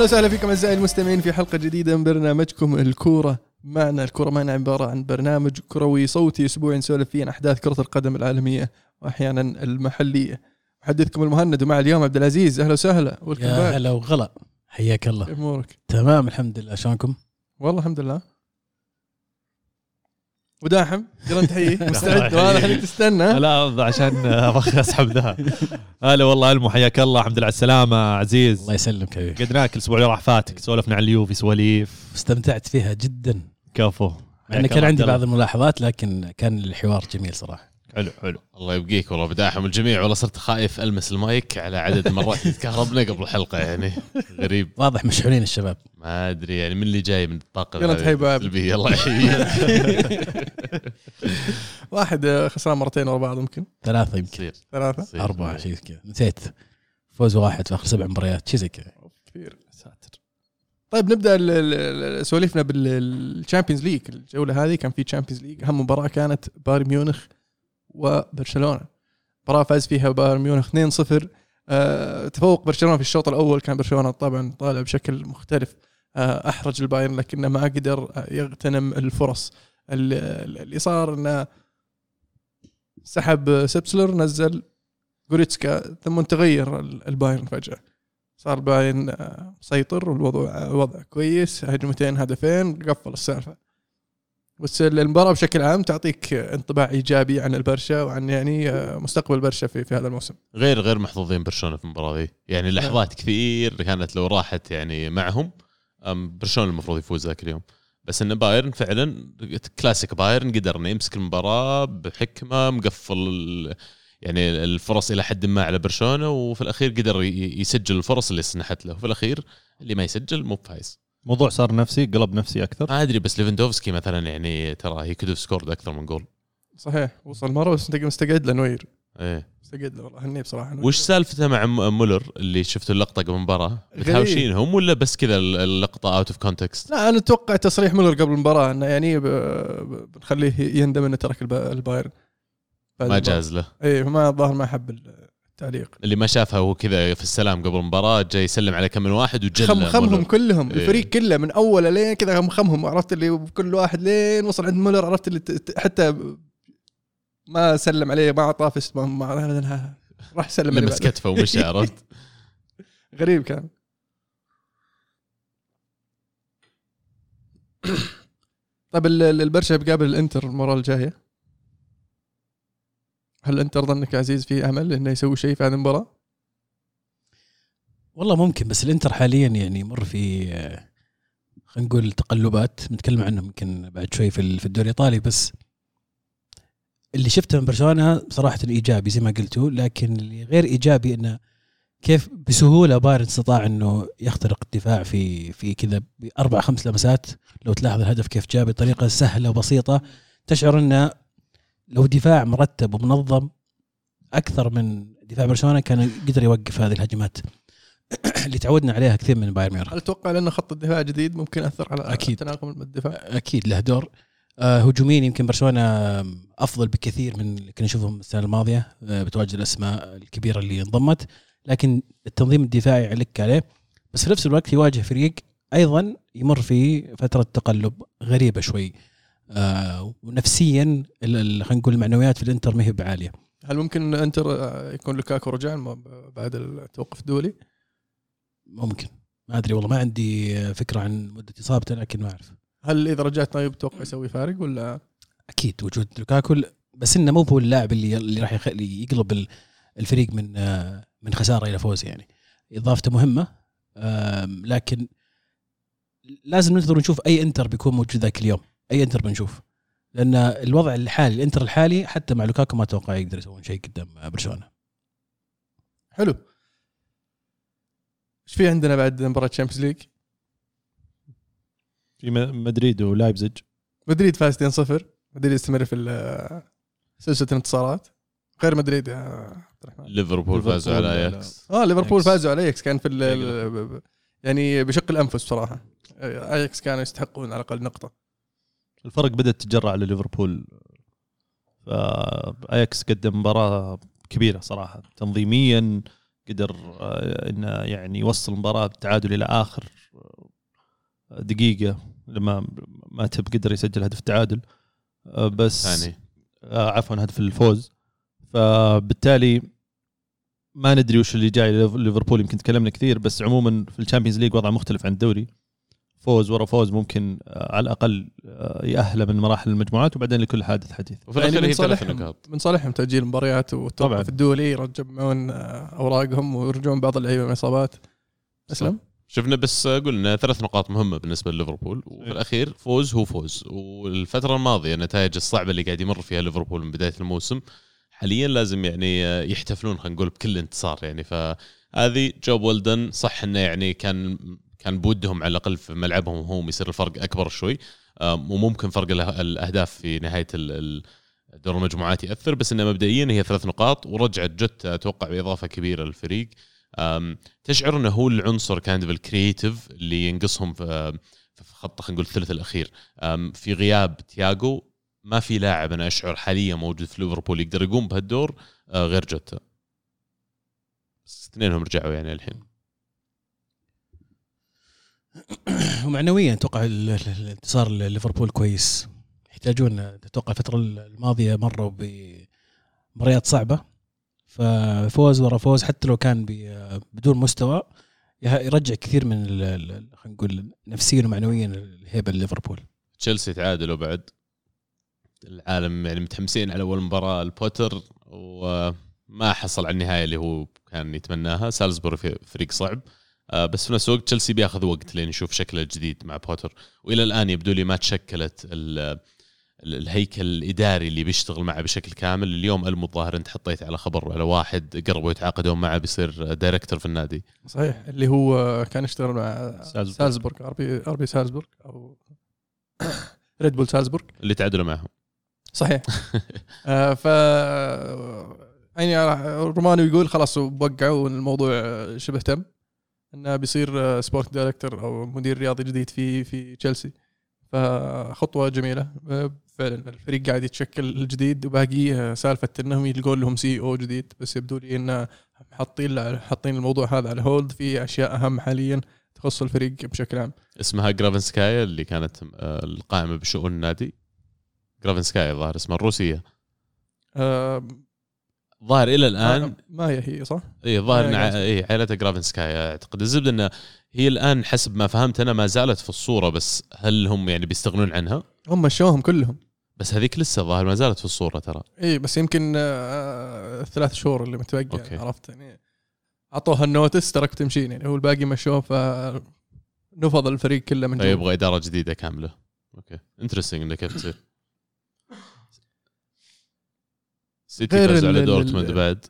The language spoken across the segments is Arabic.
أهلا وسهلا فيكم أعزائي المستمعين في حلقة جديدة من برنامجكم الكورة معنا. الكورة معنا عبارة عن برنامج كروي صوتي أسبوعي نسولف فيه عن أحداث كرة القدم العالمية واحيانا المحلية. محدثكم المهند ومع اليوم عبد العزيز. أهلا وسهلا. يا هلا وغلا. حياك الله. كيف أمورك؟ تمام الحمد لله. شلونكم؟ والله الحمد لله. وداحم يلا تحيي مستعد. وهذا خليك تستنى. لا عشان أبغى أسحب ذا. هلا والله ألمو حياك الله الحمد لله على السلامة عزيز. الله يسلمك حبيبي. قدناك الأسبوع اللي راح فاتك سولفنا عن اليوفي سواليف. استمتعت فيها جدا. كفو. مع انه حياك كان عندي. بعض الملاحظات لكن كان الحوار جميل صراحة. حلو حلو. الله يبقيك والله بداحم الجميع. والله صرت خايف ألمس المايك على عدد مرات تكهربنا قبل الحلقة يعني غريب. واضح مشحونين الشباب. ما أدري يعني من اللي جاي من الطاقة يلا تحيي. الله يحييك واحد خسران مرتين ورا بعض يمكن ثلاثة يمكن. يصير. ثلاثة؟ يصير. أربعة شيء كذا. نسيت. فوز واحد في آخر سبع مباريات شيء زي كذا. كثير. ساتر. طيب نبدأ ال- ال- ال- سواليفنا بال Champions League. الجولة هذه كان في Champions League. أهم مباراة كانت بايرن ميونخ وبرشلونة. مباراة فاز فيها بايرن ميونخ 2-0 آه، تفوق برشلونة في الشوط الأول. كان برشلونة طبعا طالع بشكل مختلف. آه، أحرج البايرن لكنه ما قدر آه، يغتنم الفرص. ال- اللي صار إنه سحب سابيتزر نزل جوريتسكا ثم تغير ال- البايرن فجأة. صار البايرن آه، مسيطر والوضع وضع كويس. هجمتين هدفين قفل السالفة. بس المباراة بشكل عام تعطيك انطباع إيجابي عن البرشا وعن يعني آه، مستقبل برشا في, في هذا الموسم. غير غير محظوظين برشلونة في المباراة ذي. يعني لحظات كثير كانت لو راحت يعني معهم برشلونة المفروض يفوز ذاك اليوم. بس إن بايرن فعلا كلاسيك بايرن قدر انه يمسك المباراة بحكمة مقفل يعني الفرص إلى حد ما على برشلونة وفي الأخير قدر يسجل الفرص اللي سنحت له. وفي الأخير اللي ما يسجل مو بفايز. موضوع صار نفسي قلب نفسي أكثر. ما أدري بس ليفندوفسكي مثلا يعني ترى he could scored أكثر من جول صحيح وصل مرة بس مستقعد له نوير. إيه. مستقعد له والله هني بصراحة نوير. وش سالفته مع م- مولر اللي شفتوا اللقطة قبل المباراة. متهاوشينهم ولا بس كذا اللقطة out of context لا أنا أتوقع تصريح مولر قبل المباراة إنه يعني بنخليه يندم إنه ترك الب- البايرن. ما. جاز له. اي ما الظاهر ما حب التعليق اللي ما شافها هو كذا في السلام قبل المباراة جاي يسلم على كم من واحد وجل خم خمهم مولر. كلهم إيه. الفريق كله من اوله لين كذا خمهم عرفت اللي كل واحد لين وصل عند مولر عرفت اللي حتى ما سلم عليه ما أعطاه ما- ما راح سلم عليه لمس. كتفه ومشى عرفت غريب كان طيب ال- ال- البرشا بيقابل الإنتر المباراه الجاية هل الانتر ظنك يا عزيز في امل إنه يسوي شيء في هذه المباراة؟ والله ممكن بس الإنتر حاليا يعني يمر في خلينا نقول تقلبات بنتكلم عنهم يمكن بعد شوي في الدوري الإيطالي بس اللي شفته من برشلونة صراحة إيجابي زي ما قلتوا لكن اللي غير إيجابي إنه كيف بسهولة بايرن استطاع إنه يخترق الدفاع في في كذا بأربع خمس لمسات لو تلاحظ الهدف كيف جاء بطريقة سهلة وبسيطة تشعر إنه لو دفاع مرتب ومنظم أكثر من دفاع برشلونة كان قدر يوقف هذه الهجمات. اللي تعودنا عليها كثير من بايرن ميونخ. هل تتوقع لأنه خط الدفاع جديد ممكن ياثر على أكيد. تناغم الدفاع؟ أكيد له دور. آه هجوميا يمكن برشلونة أفضل بكثير من اللي كنا نشوفهم السنة الماضية آه بتواجد الأسماء الكبيرة اللي انضمت. لكن التنظيم الدفاعي عليك عليه. بس في نفس الوقت يواجه فريق أيضا يمر في فترة تقلب غريبة شوي. ونفسيا ال- ال- خلينا نقول المعنويات في الإنتر ما هي بعالية. هل ممكن إنتر آه، يكون لوكاكو رجع بعد التوقف الدولي؟ ممكن. ما أدري والله ما عندي فكرة عن مدة إصابته لكن ما أعرف. هل إذا رجعت طيب تتوقع يسوي فارق ولا؟ أكيد وجود لوكاكو بس إنه مو هو اللاعب اللي اللي راح يقلب ال- الفريق من آه، من خسارة إلى فوز يعني. إضافته مهمة لكن لازم ننتظر نشوف أي إنتر بيكون موجود ذاك اليوم. أي إنتر بنشوف. لأن الوضع الحالي الإنتر الحالي حتى مع لوكاكو ما أتوقع يقدر يسوون شيء قدام برشلونة. حلو. إيش في عندنا بعد مباراة Champions League؟ في م- مدريد ولايبزيج. مدريد فاز 2-0 مدريد يستمر في سلسلة الانتصارات. غير مدريد يا عبد الرحمن. ليفربول فازوا على اياكس آه ليفربول. فازوا على اياكس كان في ب- يعني بشق الأنفس بصراحه اياكس كانوا يستحقون على الأقل نقطة. الفرق بدأت تتجرأ على ليفربول فاياكس قدم مباراة كبيرة صراحة. تنظيميا قدر آه، إنه يعني يوصل المباراه بالتعادل إلى آخر آه، دقيقة لما ما تب قدر يسجل هدف التعادل آه، بس ثاني. عفوا هدف الفوز. فبالتالي ما ندري وش اللي جاي ليفربول يمكن تكلمنا كثير بس عموما في ال Champions League وضع مختلف عن الدوري. فوز ورا فوز ممكن آه، على الأقل آه، يأهله من مراحل المجموعات وبعدين لكل حادث حديث. وفي يعني الاخير من هي ثلاث صالحهم نقاط. من صالحهم تأجيل مباريات طبعاً. والتوقف الدولي يرجعون آه، أوراقهم ويرجعون بعض اللعيبة من إصابات. أسلم؟ شفنا بس قلنا ثلاث نقاط مهمة بالنسبة لليفربول وفي إيه. الأخير فوز هو فوز. والفترة الماضية النتائج الصعبة اللي قاعد يمر فيها ليفربول من بداية الموسم حاليا لازم يعني يحتفلون خلينا نقول بكل انتصار يعني. فهذه جوب ولدن صح إنه يعني كان كان بودهم على الأقل في ملعبهم هم يصير الفرق أكبر شوي. وممكن فرق الأهداف في نهاية دور المجموعات يأثر بس إنه مبدئيا هي ثلاث نقاط ورجعت جوتا أتوقع بإضافة كبيرة للفريق. تشعر إنه هو العنصر كان ال creative اللي ينقصهم في خط خلينا نقول الثلث الأخير. في غياب تياجو ما في لاعب أنا أشعر حاليا موجود في ليفربول يقدر يقوم بهالدور آه، غير جوتا. بس اثنينهم رجعوا يعني الحين. ومعنويا أتوقع ال- ال- الانتصار ليفربول كويس. يحتاجون أتوقع الفترة الماضية مروا بمباريات صعبة. ففوز ورا فوز حتى لو كان بدون مستوى يرجع كثير من خلينا نقول نفسيا ومعنويا الهيبة لليفربول. تشيلسي تعادلوا بعد. العالم يعني متحمسين على أول مباراة البوتر وما حصل على النهاية اللي هو كان يتمناها. سالزبورغ فريق صعب. بس في نفس الوقت تشيلسي بياخذ وقت لين يشوف شكله الجديد مع بوتر. وإلى الآن يبدو لي ما تشكلت ال- ال- الهيكل الإداري اللي بيشتغل معه بشكل كامل. اليوم ألمو الظاهر أنت حطيت على خبر على واحد قربوا يتعاقدون معه بيصير director في النادي. صحيح اللي هو كان يشتغل مع سالزبورغ. سالزبورغ RB RB سالزبورغ أو ريد بول سالزبورغ. اللي تعادلوا معهم. صحيح. آه ف يعني رومانو يقول خلاص وقعوا الموضوع شبه تم. إنه بيصير sport director أو مدير رياضي جديد في في تشيلسي فخطوة جميلة. فعلا الفريق قاعد يتشكل جديد وباقي سالفة إنهم يلقون لهم CEO جديد بس يبدو لي إنه حاطين حاطين الموضوع هذا على hold في أشياء أهم حاليا تخص الفريق بشكل عام. اسمها جرافنسكايا اللي كانت آه، القائمة بشؤون النادي. جرافنسكايا الظاهر اسمها الروسية. آه ظاهر إلى الآن ما هي هي صح؟ اي ظاهر آه، ان. اي عائلتها جرافنسكايا أعتقد الزبدة إنه هي الآن حسب ما فهمت أنا ما زالت في الصورة بس هل هم يعني بيستغنون عنها؟ هم مشوهم كلهم بس هذيك لسه ظاهر ما زالت في الصورة ترى اي بس يمكن آه، الثلاث شهور اللي متبقي. يعني عرفت يعني أعطوها ال notice تراك تمشين يعني هو الباقي مشوه ف نفض الفريق كله من جوا. فيبغى إدارة جديدة كاملة okay interesting انه كيف تصير سيتي فاز على دورتموند بعد.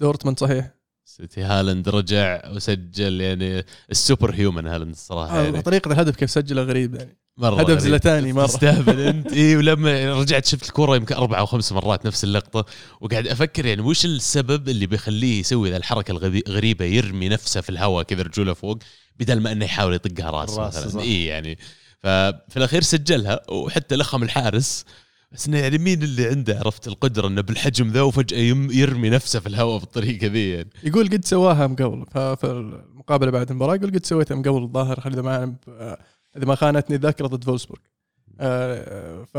دورتموند صحيح. سيتي هالاند رجع وسجل يعني ال super human هالاند الصراحة آه، يعني. طريقة الهدف كيف سجله غريب يعني. مرة هدف. زلتاني مرة. تستهبل أنت. اي ولما رجعت شفت الكورة يمكن أربع أو خمس مرات نفس اللقطة. وقاعد أفكر يعني وش السبب اللي بيخليه يسوي ذا الحركة الغريبه يرمي نفسه في الهواء كذا رجوله فوق بدل ما إنه يحاول يطقها راس الراس، مثلا. اي يعني. ففي الأخير سجلها وحتى لخم الحارس. بس إنه يعني مين اللي عنده عرفت القدرة إنه بالحجم ذا وفجأة يم- يرمي نفسه في الهواء بالطريقة ذي يعني. يقول قد سواها من قبل. ففي المقابلة بعد المباراة يقول قد سويتها من قبل الظاهر. اذا ما إذا ما خانتني الذاكرة ضد فولسبورغ. آه، ف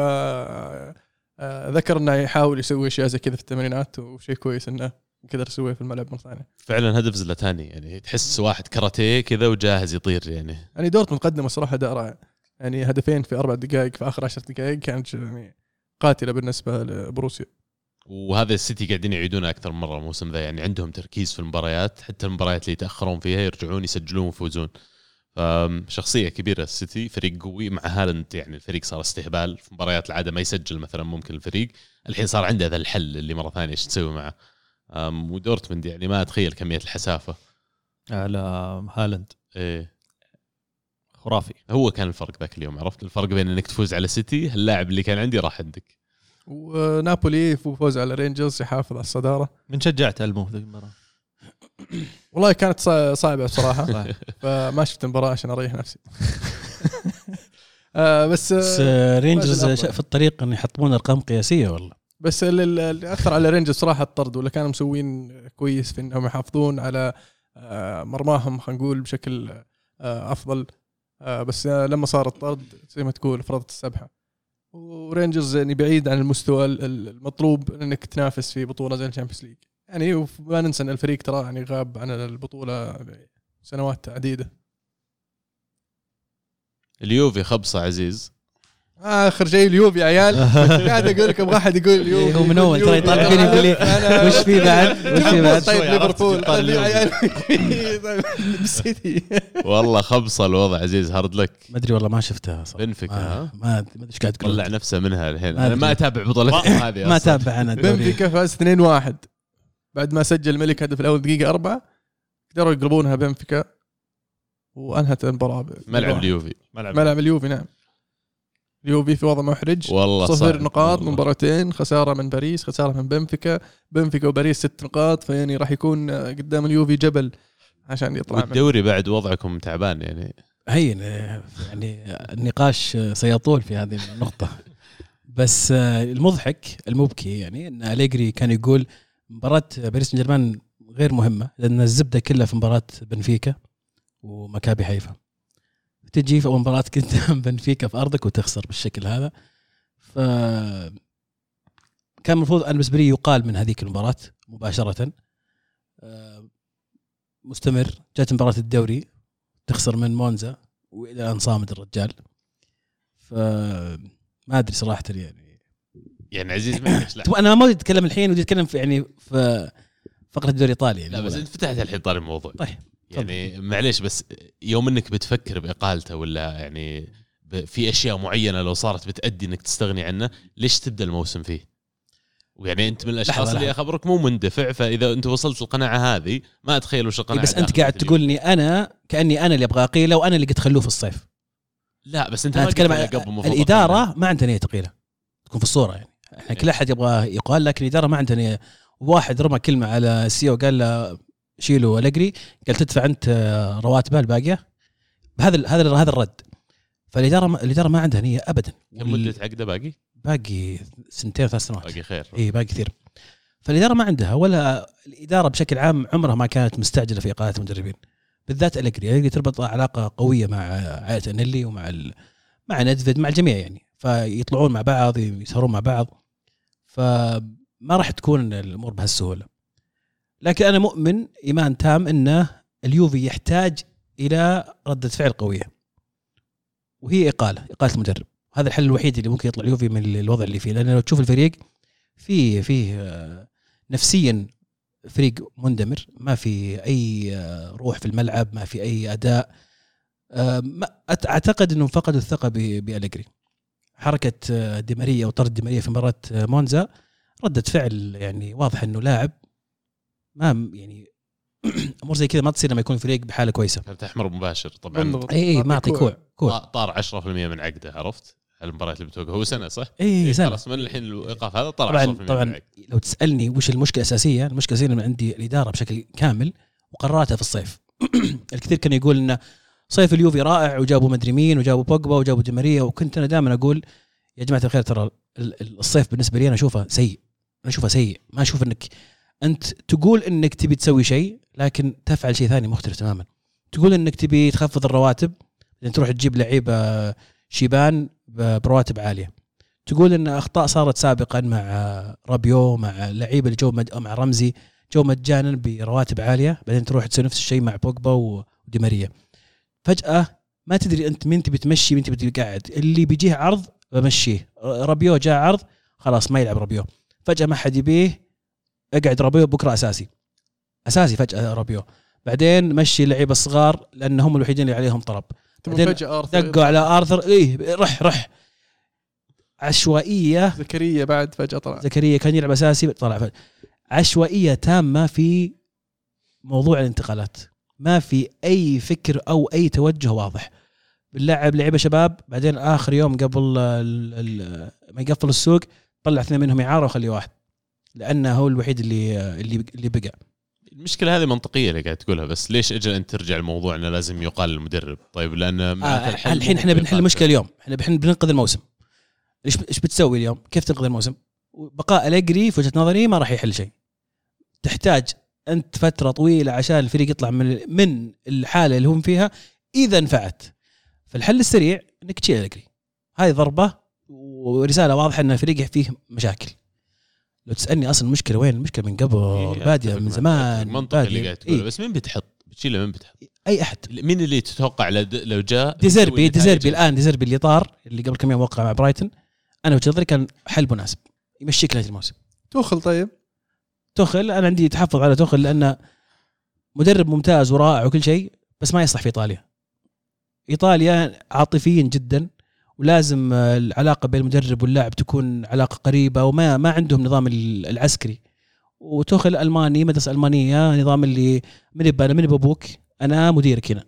آه، ذكر إنه يحاول يسوي أشياء زي كذا في التمرينات وشيء كويس إنه قدر يسويه في الملعب مرة ثانية. فعلا هدف زلتاني يعني تحس واحد كاراتيه كذا وجاهز يطير يعني. يعني دورتموند قدم الصراحه اداء رائع يعني هدفين في أربع دقائق في آخر عشر دقائق كانت يعني قاتلة بالنسبة لبروسيا. وهذا السيتي قاعدين يعيدونه أكثر من مرة الموسم ذا. يعني عندهم تركيز في المباريات حتى المباريات اللي يتأخرون فيها يرجعون يسجلون ويفوزون. فشخصيه كبيرة السيتي فريق قوي. مع هالاند يعني الفريق صار استهبال في مباريات العادة ما يسجل مثلا ممكن الفريق. الحين صار عنده ذا الحل اللي مرة ثانية إيش تسوي معه. ودورتموند يعني ما أتخيل كمية الحسافة. على هالاند. إيه. خرافي. هو كان الفرق ذاك اليوم عرفت؟ الفرق بين إنك تفوز على سيتي اللاعب اللي كان عندي راح عندك. ونابولي فوز على رينجرز يحافظ على الصدارة. من شجعت ألمو ذيك المباراه والله كانت صع- صعبة بصراحة. فما شفت المباراه عشان أريح نفسي. آه بس بس آه آه، رينجرز. في الطريق إن يحطمون أرقام قياسية والله. بس ال- ال- اللي أثر على رينجرز صراحة الطرد ولا كانوا مسوين كويس في إنهم يحافظون على آه، مرماهم خلينا نقول بشكل آه، أفضل. آه، بس آه، لما صار الطرد زي ما تقول فرطت السبحة. ورينجرز يعني بعيد عن المستوى ال- ال- المطلوب إنك تنافس في بطولة زي ال Champions League. يعني وما ننسى إن الفريق ترى يعني غاب عن البطولة سنوات عديده اليوفي خبصة عزيز. آخر شيء اليوفي يا عيال. قاعد أقول لكم واحد يقول اليوفي إيه، هو من أول ترى. يطالع فيني يقول لي وش في بعد؟ وش في بعد؟ طيب ليفربول. طيب، بالسيتي والله خبصه الوضع عزيز hard luck. ما أدري والله ما شفتها صراحة. بنفيكا ما ها؟ ما ما أدري إيش قاعد تقول. طلع نفسه منها الحين. أنا ما. أتابع بطولتهم هذه ما. أتابع أنا بنفيكا فاز 2-1 بعد ما سجل ملك هدف الأول دقيقة أربعة قدروا يقلبونها بنفيكا. وأنهت المباراة ملعب اليوفي. ملعب ملعب اليوفي نعم. اليوفي في وضع محرج والله صفر صعب. نقاط والله. مباراتين خسارة من باريس خسارة من بنفيكا بنفيكا وباريس ست نقاط فيعني راح يكون قدام اليوفي جبل عشان يطلع منه. والدوري بعد وضعكم تعبان يعني هين يعني النقاش سيطول في هذه النقطة بس المضحك المبكي يعني إن أليجري كان يقول مباراة باريس سان جيرمان غير مهمة لأن الزبدة كلها في مباراة بنفيكا ومكابي حيفا تجي في أول مباراة قدام بنفيكا في أرضك وتخسر بالشكل هذا. ف كان المفروض أنا بالنسبة لي يقال من هذيك المباراة مباشرة. آه، مستمر. جات مباراة الدوري. تخسر من مونزا وإلى أن صامد الرجال. ف ما أدري صراحة يعني. يعني عزيز طب أنا ما ودي أتكلم الحين ودي أتكلم في يعني في فقرة الدوري الايطالي يعني. لا بس انت فتحت الحين طاري الموضوع. طيب، يعني معليش بس يوم انك بتفكر بإقالته ولا يعني في أشياء معينة لو صارت بتأدي إنك تستغني عنه ليش تبدأ الموسم فيه؟ ويعني أنت من الأشخاص لحظة، اللي لحظة. اخبرك مو مندفع فإذا أنت وصلت القناعه هذه ما أتخيل وش القناعة بس أنت قاعد الفيديو. تقولني أنا كأني أنا اللي أبغى أقيله وأنا اللي قد خلوه في الصيف لا بس أنت ما أتكلم قلت عن الإدارة ما عندها نية تقيلة تكون في الصورة يعني إحنا كل أحد يبغى يقال لكن الإدارة ما عندها نية واحد رمى كلمة على السي أو قال له شيلوا الجري قال تدفع أنت آه، رواتبه الباقية. هذا ال- هذا هذا الرد. فالاداره ما الاداره ما عندها نية ابدا. كم مدة عقده باقي؟ باقي سنتين ثلاث سنوات. باقي خير. إي باقي كثير. فالاداره ما عندها ولا الإدارة بشكل عام عمرها ما كانت مستعجلة في اقاله المدربين. بالذات الجري الجري تربط علاقة قوية مع عائلة أنيلي ومع ال... مع ندفيد مع الجميع يعني. فيطلعون مع بعض يسهرون مع بعض. فما راح تكون الأمور بهالسهولة. لكن أنا مؤمن إيمان تام إنه اليوفي يحتاج إلى ردة فعل قوية. وهي إقالة إقالة المدرب. هذا الحل الوحيد اللي ممكن يطلع اليوفي من الوضع اللي فيه. لأن لو تشوف الفريق فيه فيه آه، نفسيا فريق مندمر. ما في أي آه، روح في الملعب ما في أي أداء. آه، أعتقد إنهم فقدوا الثقة ب- بأليجري. حركة آه، دي ماريا وطرد دي ماريا في مباراة مونزا ردة فعل يعني واضح إنه لاعب ما يعني أمور زي كذا ما تصير لما يكون فريق بحالة كويسة. كرت احمر مباشر؟ طبعا. اي اي ما اعطي كوع كوع طا- طار 10% من عقده عرفت؟ المباريات اللي بتوقع. هو سنة صح؟ اي إيه، سنة. خلاص من الحين الإيقاف هذا طلع طبعا 10% من طبعا. لو تسألني وش المشكلة الأساسية المشكلة الأساسية من عندي الإدارة بشكل كامل وقراراتها في الصيف. الكثير كان يقول إنه صيف اليوفي رائع وجابوا مدري مين وجابوا بوجبا وجابوا دي ماريا وكنت أنا دائما أقول يا جماعة الخير ترى ال- ال- الصيف بالنسبة لي أنا أشوفه سيء. أنا أشوفه سيء. ما أشوف إنك أنت تقول إنك تبي تسوي شيء لكن تفعل شيء ثاني مختلف تماما. تقول إنك تبي تخفض الرواتب بعدين تروح تجيب لعيبه شيبان ب- برواتب عالية. تقول إن أخطاء صارت سابقا مع رابيو مع اللعيبه اللي جو. مع رمزي. جو مجانا برواتب عالية بعدين تروح تسوي نفس الشيء مع بوجبا ودي ماريا. فجأة ما تدري أنت مين تبي تمشي مين تبي تقعد. اللي بيجيه عرض بمشيه. رابيو جاء عرض خلاص ما يلعب رابيو. فجأة ما حد يبيه اقعد رابيو بكرة أساسي. أساسي فجأة رابيو بعدين مشي اللعيبه الصغار لأن هم الوحيدين اللي عليهم طلب. بعدين دقوا على آرثر. إيه رح رح. عشوائية. زكريا بعد فجأة طلع. زكريا كان يلعب أساسي طلع فجأة. عشوائية تامة في موضوع الانتقالات. ما في أي فكر أو أي توجه واضح. بنلعب لعيبه شباب بعدين آخر يوم قبل ال- ال- ما يقفل السوق طلع اثنين منهم اعاره وخلي واحد. لأنه هو الوحيد اللي اللي اللي بقى. المشكلة هذه منطقية اللي قاعد تقولها بس ليش اجى أنت ترجع الموضوع إنه لازم يقال للمدرب طيب لأن آه الحين إحنا بنحل. المشكلة اليوم. إحنا بنحل بننقذ الموسم. إيش إيش بتسوي اليوم؟ كيف تنقذ الموسم؟ وبقاء الجري في وجهة نظري ما راح يحل شيء. تحتاج أنت فترة طويلة عشان الفريق يطلع من من الحالة اللي هم فيها إذا نفعت فالحل السريع إنك تشيل أليجري هذه ضربة ورسالة واضحة إن الفريق فيه مشاكل. لو تسألني أصلا المشكلة وين المشكلة من قبل إيه، باديه من. زمان منطقي اللي. قاعد تقوله إيه. بس مين بتحط؟ بتشيله مين بتحط؟ أي أحد مين اللي تتوقع لو- لو جاء ديزيربي ديزيربي؟ الآن ديزيربي اللي طار اللي قبل كم يوم وقع مع برايتون أنا وجهة نظري كان حل مناسب يمشيك نهايه الموسم توخل طيب توخل أنا عندي تحفظ على توخل لأنه مدرب ممتاز ورائع وكل شيء بس ما يصلح في إيطاليا إيطاليا عاطفيين جدا ولازم العلاقة بين المدرب واللاعب تكون علاقة قريبة وما ما عندهم نظام ال- العسكري. وتوخل الماني مدرسة ألمانية نظام اللي من أنا من يبقى أبوك أنا مديرك هنا.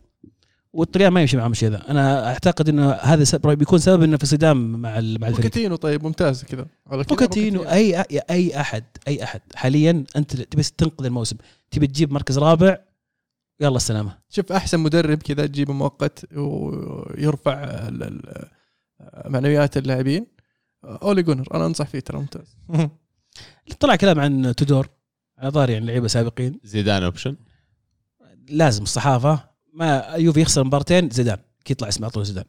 والطليان ما يمشي معهم الشيء ذا أنا أعتقد إنه هذا سبب بيكون سبب إنه في صدام مع مع الفريق. بوكاتينو طيب ممتاز كذا. بوكاتينو اي أي أحد أي أحد. حاليا أنت تبي تنقذ الموسم. تبي تجيب مركز رابع يلا السلامة. شوف أحسن مدرب كذا تجيبه مؤقت ويرفع ال- ال- معنويات اللاعبين. أولي جونر أنا أنصح فيه ترى ممتاز. طلع كلام عن تودور. على ظهر يعني لعيبة سابقين. زيدان option لازم الصحافة. ما اليوفي يخسر مبارتين زيدان. أكيد يطلع اسمه على طول زيدان.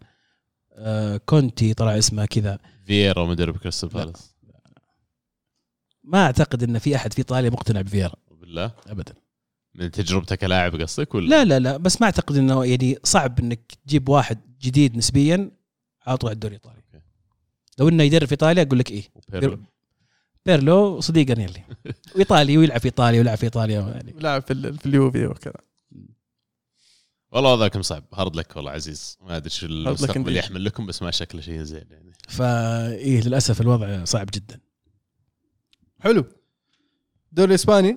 آه كونتي طلع اسمه كذا. فييرا مدرب كريستال لا. بالاس. ما أعتقد إن في أحد في إيطاليا مقتنع بفييرا. بالله. ابدا. من تجربتك كلاعب قصدك ولا؟ لا لا لا. بس ما أعتقد إنه يعني صعب إنك تجيب واحد جديد نسبيا. على طول على الدوري الإيطالي. لو إنه يدرب في إيطاليا أقول لك إيه. وبيرلو؟ بيرلو. صديق انيلي وايطالي ويلعب في إيطاليا ويلعب في إيطاليا يعني. لاعب في, ال- في اليوفي وكذا. والله وضعكم صعب hard luck والله عزيز. ما أدري شو المستقبل. يحمل لكم بس ما شكله شيء زين يعني. فا إيه للأسف الوضع صعب جدا. حلو. الدوري الاسباني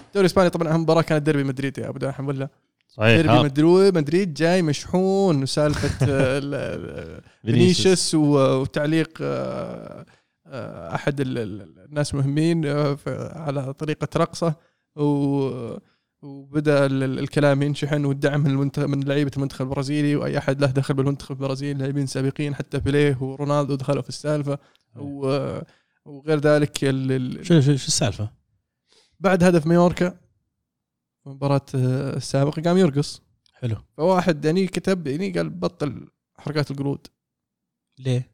الدوري الاسباني طبعا أهم مباراة كانت ديربي مدريد يا أبو داحم ولا صحيح. ديربي مدريد مدريد جاي مشحون وسالفة ال- ال- فينيسيوس. وتعليق أحد ال- ال- الناس المهمين آه، على طريقة رقصه و- وبدأ ال- ال- الكلام ينشحن والدعم من من لعيبة المنتخب البرازيلي وأي أحد له دخل بالمنتخب البرازيلي لاعبين سابقين حتى بيليه ورونالدو دخلوا في السالفة. وغير ذلك شو شو, السالفة؟ بعد هدف مايوركا مباراة آه، السابقة قام يرقص. حلو. فواحد يعني كتب يعني قال بطل حركات القرود. ليه؟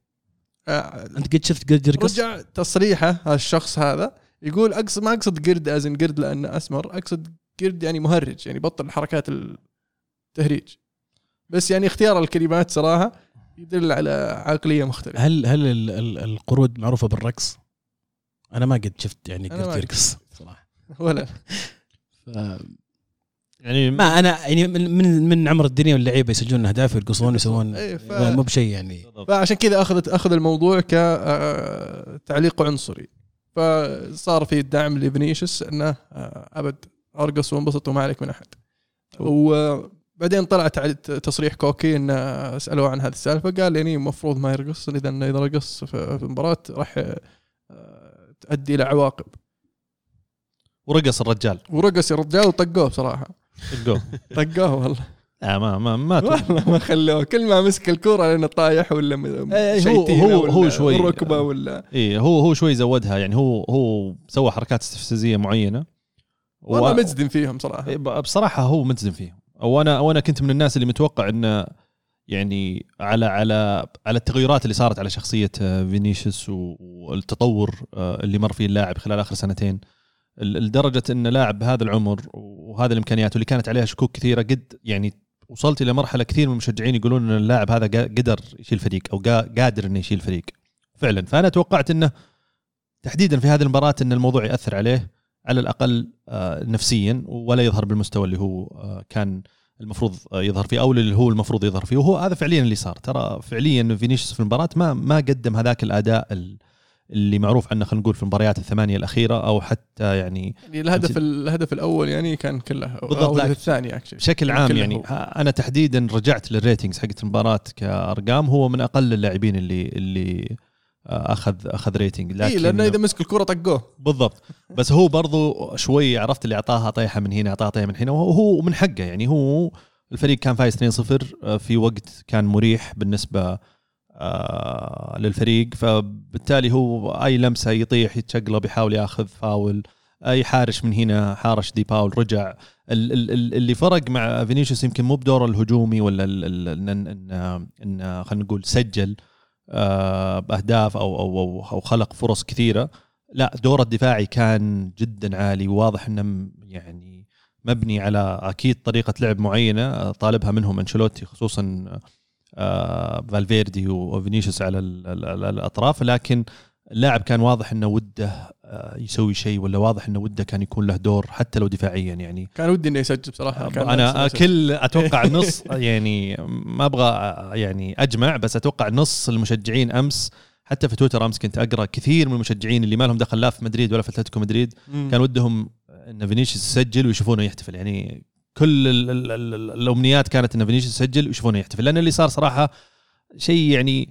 آه، أنت قد شفت قد يرقص؟ رجع تصريحه هذا الشخص هذا يقول اقصد ما أقصد قرد ازن قرد لأنه أسمر أقصد قرد يعني مهرج يعني بطل حركات التهريج. بس يعني اختيار الكلمات صراحة يدل على عقلية مختلفة. هل هل ال- ال- القرود معروفة بالرقص؟ أنا ما قد شفت يعني قد يرقص صراحة. ولا. ف- يعني ما أنا يعني من من, من عمر الدنيا واللعيبة يسجلون أهداف ويرقصون ويسوون إيه، ف- مو بشيء يعني. فعشان كذا اخذ أخذ الموضوع كتعليق عنصري. فصار في الدعم لفينيسيوس إنه آه، أبد أرقص وانبسط وما عليك من أحد. وبعدين طلع تصريح كوكي إنه سألوه عن هذه السالفة قال يعني المفروض ما يرقص إذا إنه إذا رقص في في المباراة راح آه، تؤدي إلى عواقب. ورقص الرجال. ورقص الرجال وطقوه بصراحة. جو. طقوه والله. لا ما ما ما والله ما خلوه. كل ما مسك الكورة لأنه طايح ولا إيه، هو- هو- ولا هو شوي- ركبة ولا إيه هو هو شوي زودها. يعني هو هو سوى حركات استفزازية معينة. والله و- مجزم فيهم صراحة. إيه، بصراحة هو مجزم فيهم. وأنا وأنا كنت من الناس اللي متوقع انه يعني على على على التغيرات اللي صارت على شخصية آه، فينيسيوس والتطور آه، اللي مر فيه اللاعب خلال آخر سنتين لدرجة إن لاعب بهذا العمر وهذه الإمكانيات واللي كانت عليها شكوك كثيرة قد يعني وصلت إلى مرحلة كثير من المشجعين يقولون إن اللاعب هذا قدر يشيل فريق أو قا- قادر إنه يشيل فريق. فعلا. فأنا توقعت إنه تحديدا في هذه المباراة إن الموضوع يأثر عليه على الأقل آه، نفسيا ولا يظهر بالمستوى اللي هو آه، كان المفروض آه، يظهر فيه أو اللي هو المفروض يظهر فيه. وهو هذا فعليا اللي صار. ترى فعليا فينيسيوس في المباراة ما ما قدم هذاك الأداء ال- اللي معروف عنه خلينا نقول في المباريات الثمانية الأخيرة أو حتى يعني يعني الهدف الهدف الأول يعني كان كله بالضبط، الثاني actually بشكل عام كله يعني هو. أنا تحديدا رجعت لل ratings حقت المباراة كأرقام هو من أقل اللاعبين اللي اللي آه، أخذ أخذ rating اي لكن لأنه إذا مسك الكرة طقوه. بالضبط. بس هو برضو شوي عرفت اللي أعطاها طيحة من هنا أعطاها طيحة من هنا وهو من حقه يعني هو الفريق كان فايز 2-0 آه، في وقت كان مريح بالنسبة للفريق. فبالتالي هو أي لمسة يطيح يتشقلب يحاول ياخذ فاول. يحارش من هنا حارش دي باول رجع. ال- ال- ال- اللي فرق مع فينيسيوس يمكن مو بدوره الهجومي ولا ان خلينا نقول سجل آه، بأهداف أو أو أو, خلق فرص كثيرة. لا دوره الدفاعي كان جدا عالي. وواضح إنه يعني مبني على أكيد طريقة لعب معينة آه، طالبها منهم أنشيلوتي خصوصا آه، فالفيردي وفينيسيوس على ال- ال- ال- الأطراف لكن اللاعب كان واضح إنه وده آه، يسوي شيء ولا واضح إنه وده كان يكون له دور حتى لو دفاعيا يعني كان ودي إنه يسجل بصراحة كان نفسي أنا يسجل. كل أتوقع نص يعني ما أبغى يعني أجمع بس أتوقع نص المشجعين أمس حتى في تويتر أمس كنت أقرأ كثير من المشجعين اللي ما لهم دخل لا في مدريد ولا في أتلتيكو مدريد. كان ودهم إن فينيسيوس يسجل ويشوفونه يحتفل يعني كل ال ال ال الأمنيات كانت إن فينيسيوس يسجل ويشوفونه يحتفل. لأن اللي صار صراحة شيء يعني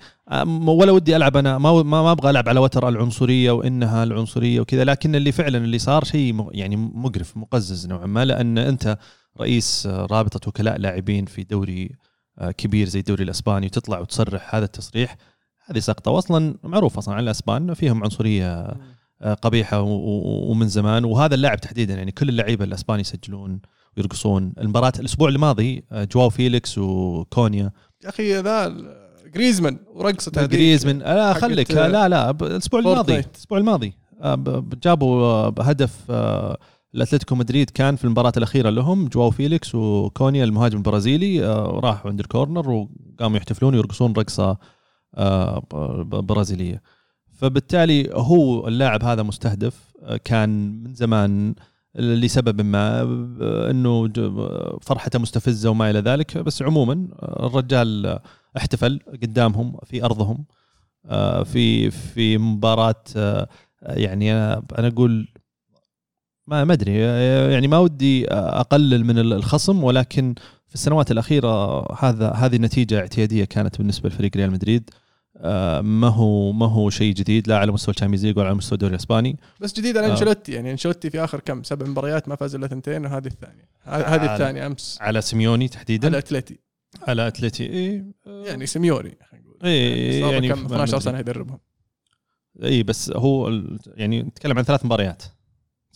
ولا ودي ألعب أنا. ما ما, أبغى ألعب على وتر العنصرية وإنها العنصرية وكذا. لكن اللي فعلا اللي صار شيء يعني مقرف مقزز نوعا ما. لأن أنت رئيس رابطة وكلاء لاعبين في دوري آه، كبير زي الدوري الإسباني وتطلع وتصرح هذا التصريح. هذه سقطة واصلا معروف أصلا عن الإسبان فيهم عنصرية آه، قبيحة ومن زمان. وهذا اللاعب تحديدا يعني كل اللعيبة الإسبان يسجلون ويرقصون المباراة الأسبوع الماضي آه، جواو فيليكس وكونيا. يا أخي ذا جريزمان ورقصة هذيك. جريزمان لا حقت- خليك. لا لا ب- الأسبوع الماضي. الأسبوع الماضي آه، جابوا آه، هدف آه، الاتلتيكو مدريد كان في المباراة الأخيرة لهم جواو فيليكس وكونيا المهاجم البرازيلي آه، راحوا عند ال corner وقاموا يحتفلون ويرقصون رقصة آه، برازيلية. فبالتالي هو اللاعب هذا مستهدف آه، كان من زمان لسبب ما انه فرحته مستفزة وما إلى ذلك. بس عموما الرجال احتفل قدامهم في أرضهم آه، في في مباراة آه، يعني أنا أقول ما ما أدري يعني ما ودي أقلل من الخصم ولكن في السنوات الأخيرة هذا هذه نتيجة اعتيادية كانت بالنسبة لفريق ريال مدريد. ما هو ما هو شيء جديد لا على مستوى ال Champions League ولا على مستوى الدوري الإسباني. بس جديد على آه. أنشيلوتي. يعني أنشيلوتي في آخر كم سبع مباريات ما فاز إلا ثنتين وهذه الثانية. هذه الثانية أمس. على سيميوني تحديدا؟ على اتلتي على اتلتي إيه يعني سيميوني خلينا نقول. إيه يعني كم؟ في- 12 سنة يدربهم اي بس هو يعني نتكلم عن ثلاث مباريات.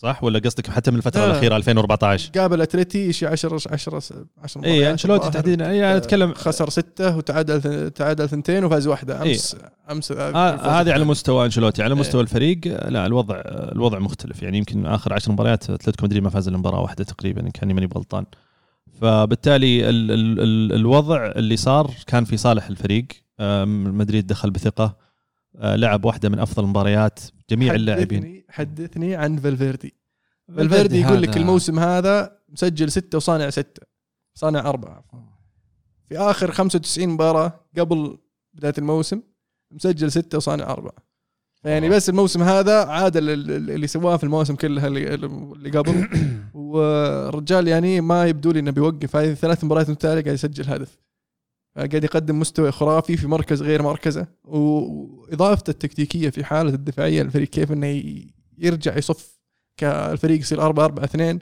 صح؟ ولا قصدك حتى من الفترة لا. الأخيرة 2014 قابل أتلتي شيء 10 10 10 اي أنشيلوتي تحديدا. اي اتكلم خسر ستة وتعادل تعادل ثنتين وفاز واحدة. امس أمس آه هذه على مستوى أنشيلوتي. على مستوى الفريق آه، لا الوضع آه، الوضع مختلف. يعني يمكن آخر عشر مباريات أتلتيكو مدريد ما فاز إلا مباراة واحدة تقريبا إن كاني ماني غلطان فبالتالي ال ال ال الوضع اللي صار كان في صالح الفريق. آه، مدريد دخل بثقة. آه، لعب واحدة من أفضل المباريات جميع اللاعبين. حدثني حدثني عن فالفيردي. فالفيردي يقول لك هذا- الموسم هذا مسجل ستة وصانع ستة. صانع أربعة. في آخر 95 مباراة قبل بداية الموسم مسجل ستة وصانع أربعة. يعني بس الموسم هذا عادل ال- ال- اللي سواه في المواسم كلها اللي, اللي قبل. والرجال يعني ما يبدو لي إنه بيوقف. هذه ثلاث مباريات متتالية قاعد يسجل هدف. قاعد يقدم مستوى خرافي في مركز غير مركزه وإضافته التكتيكية في حالة الدفاعية للفريق كيف إنه يرجع يصف كالفريق يصير 4 4 2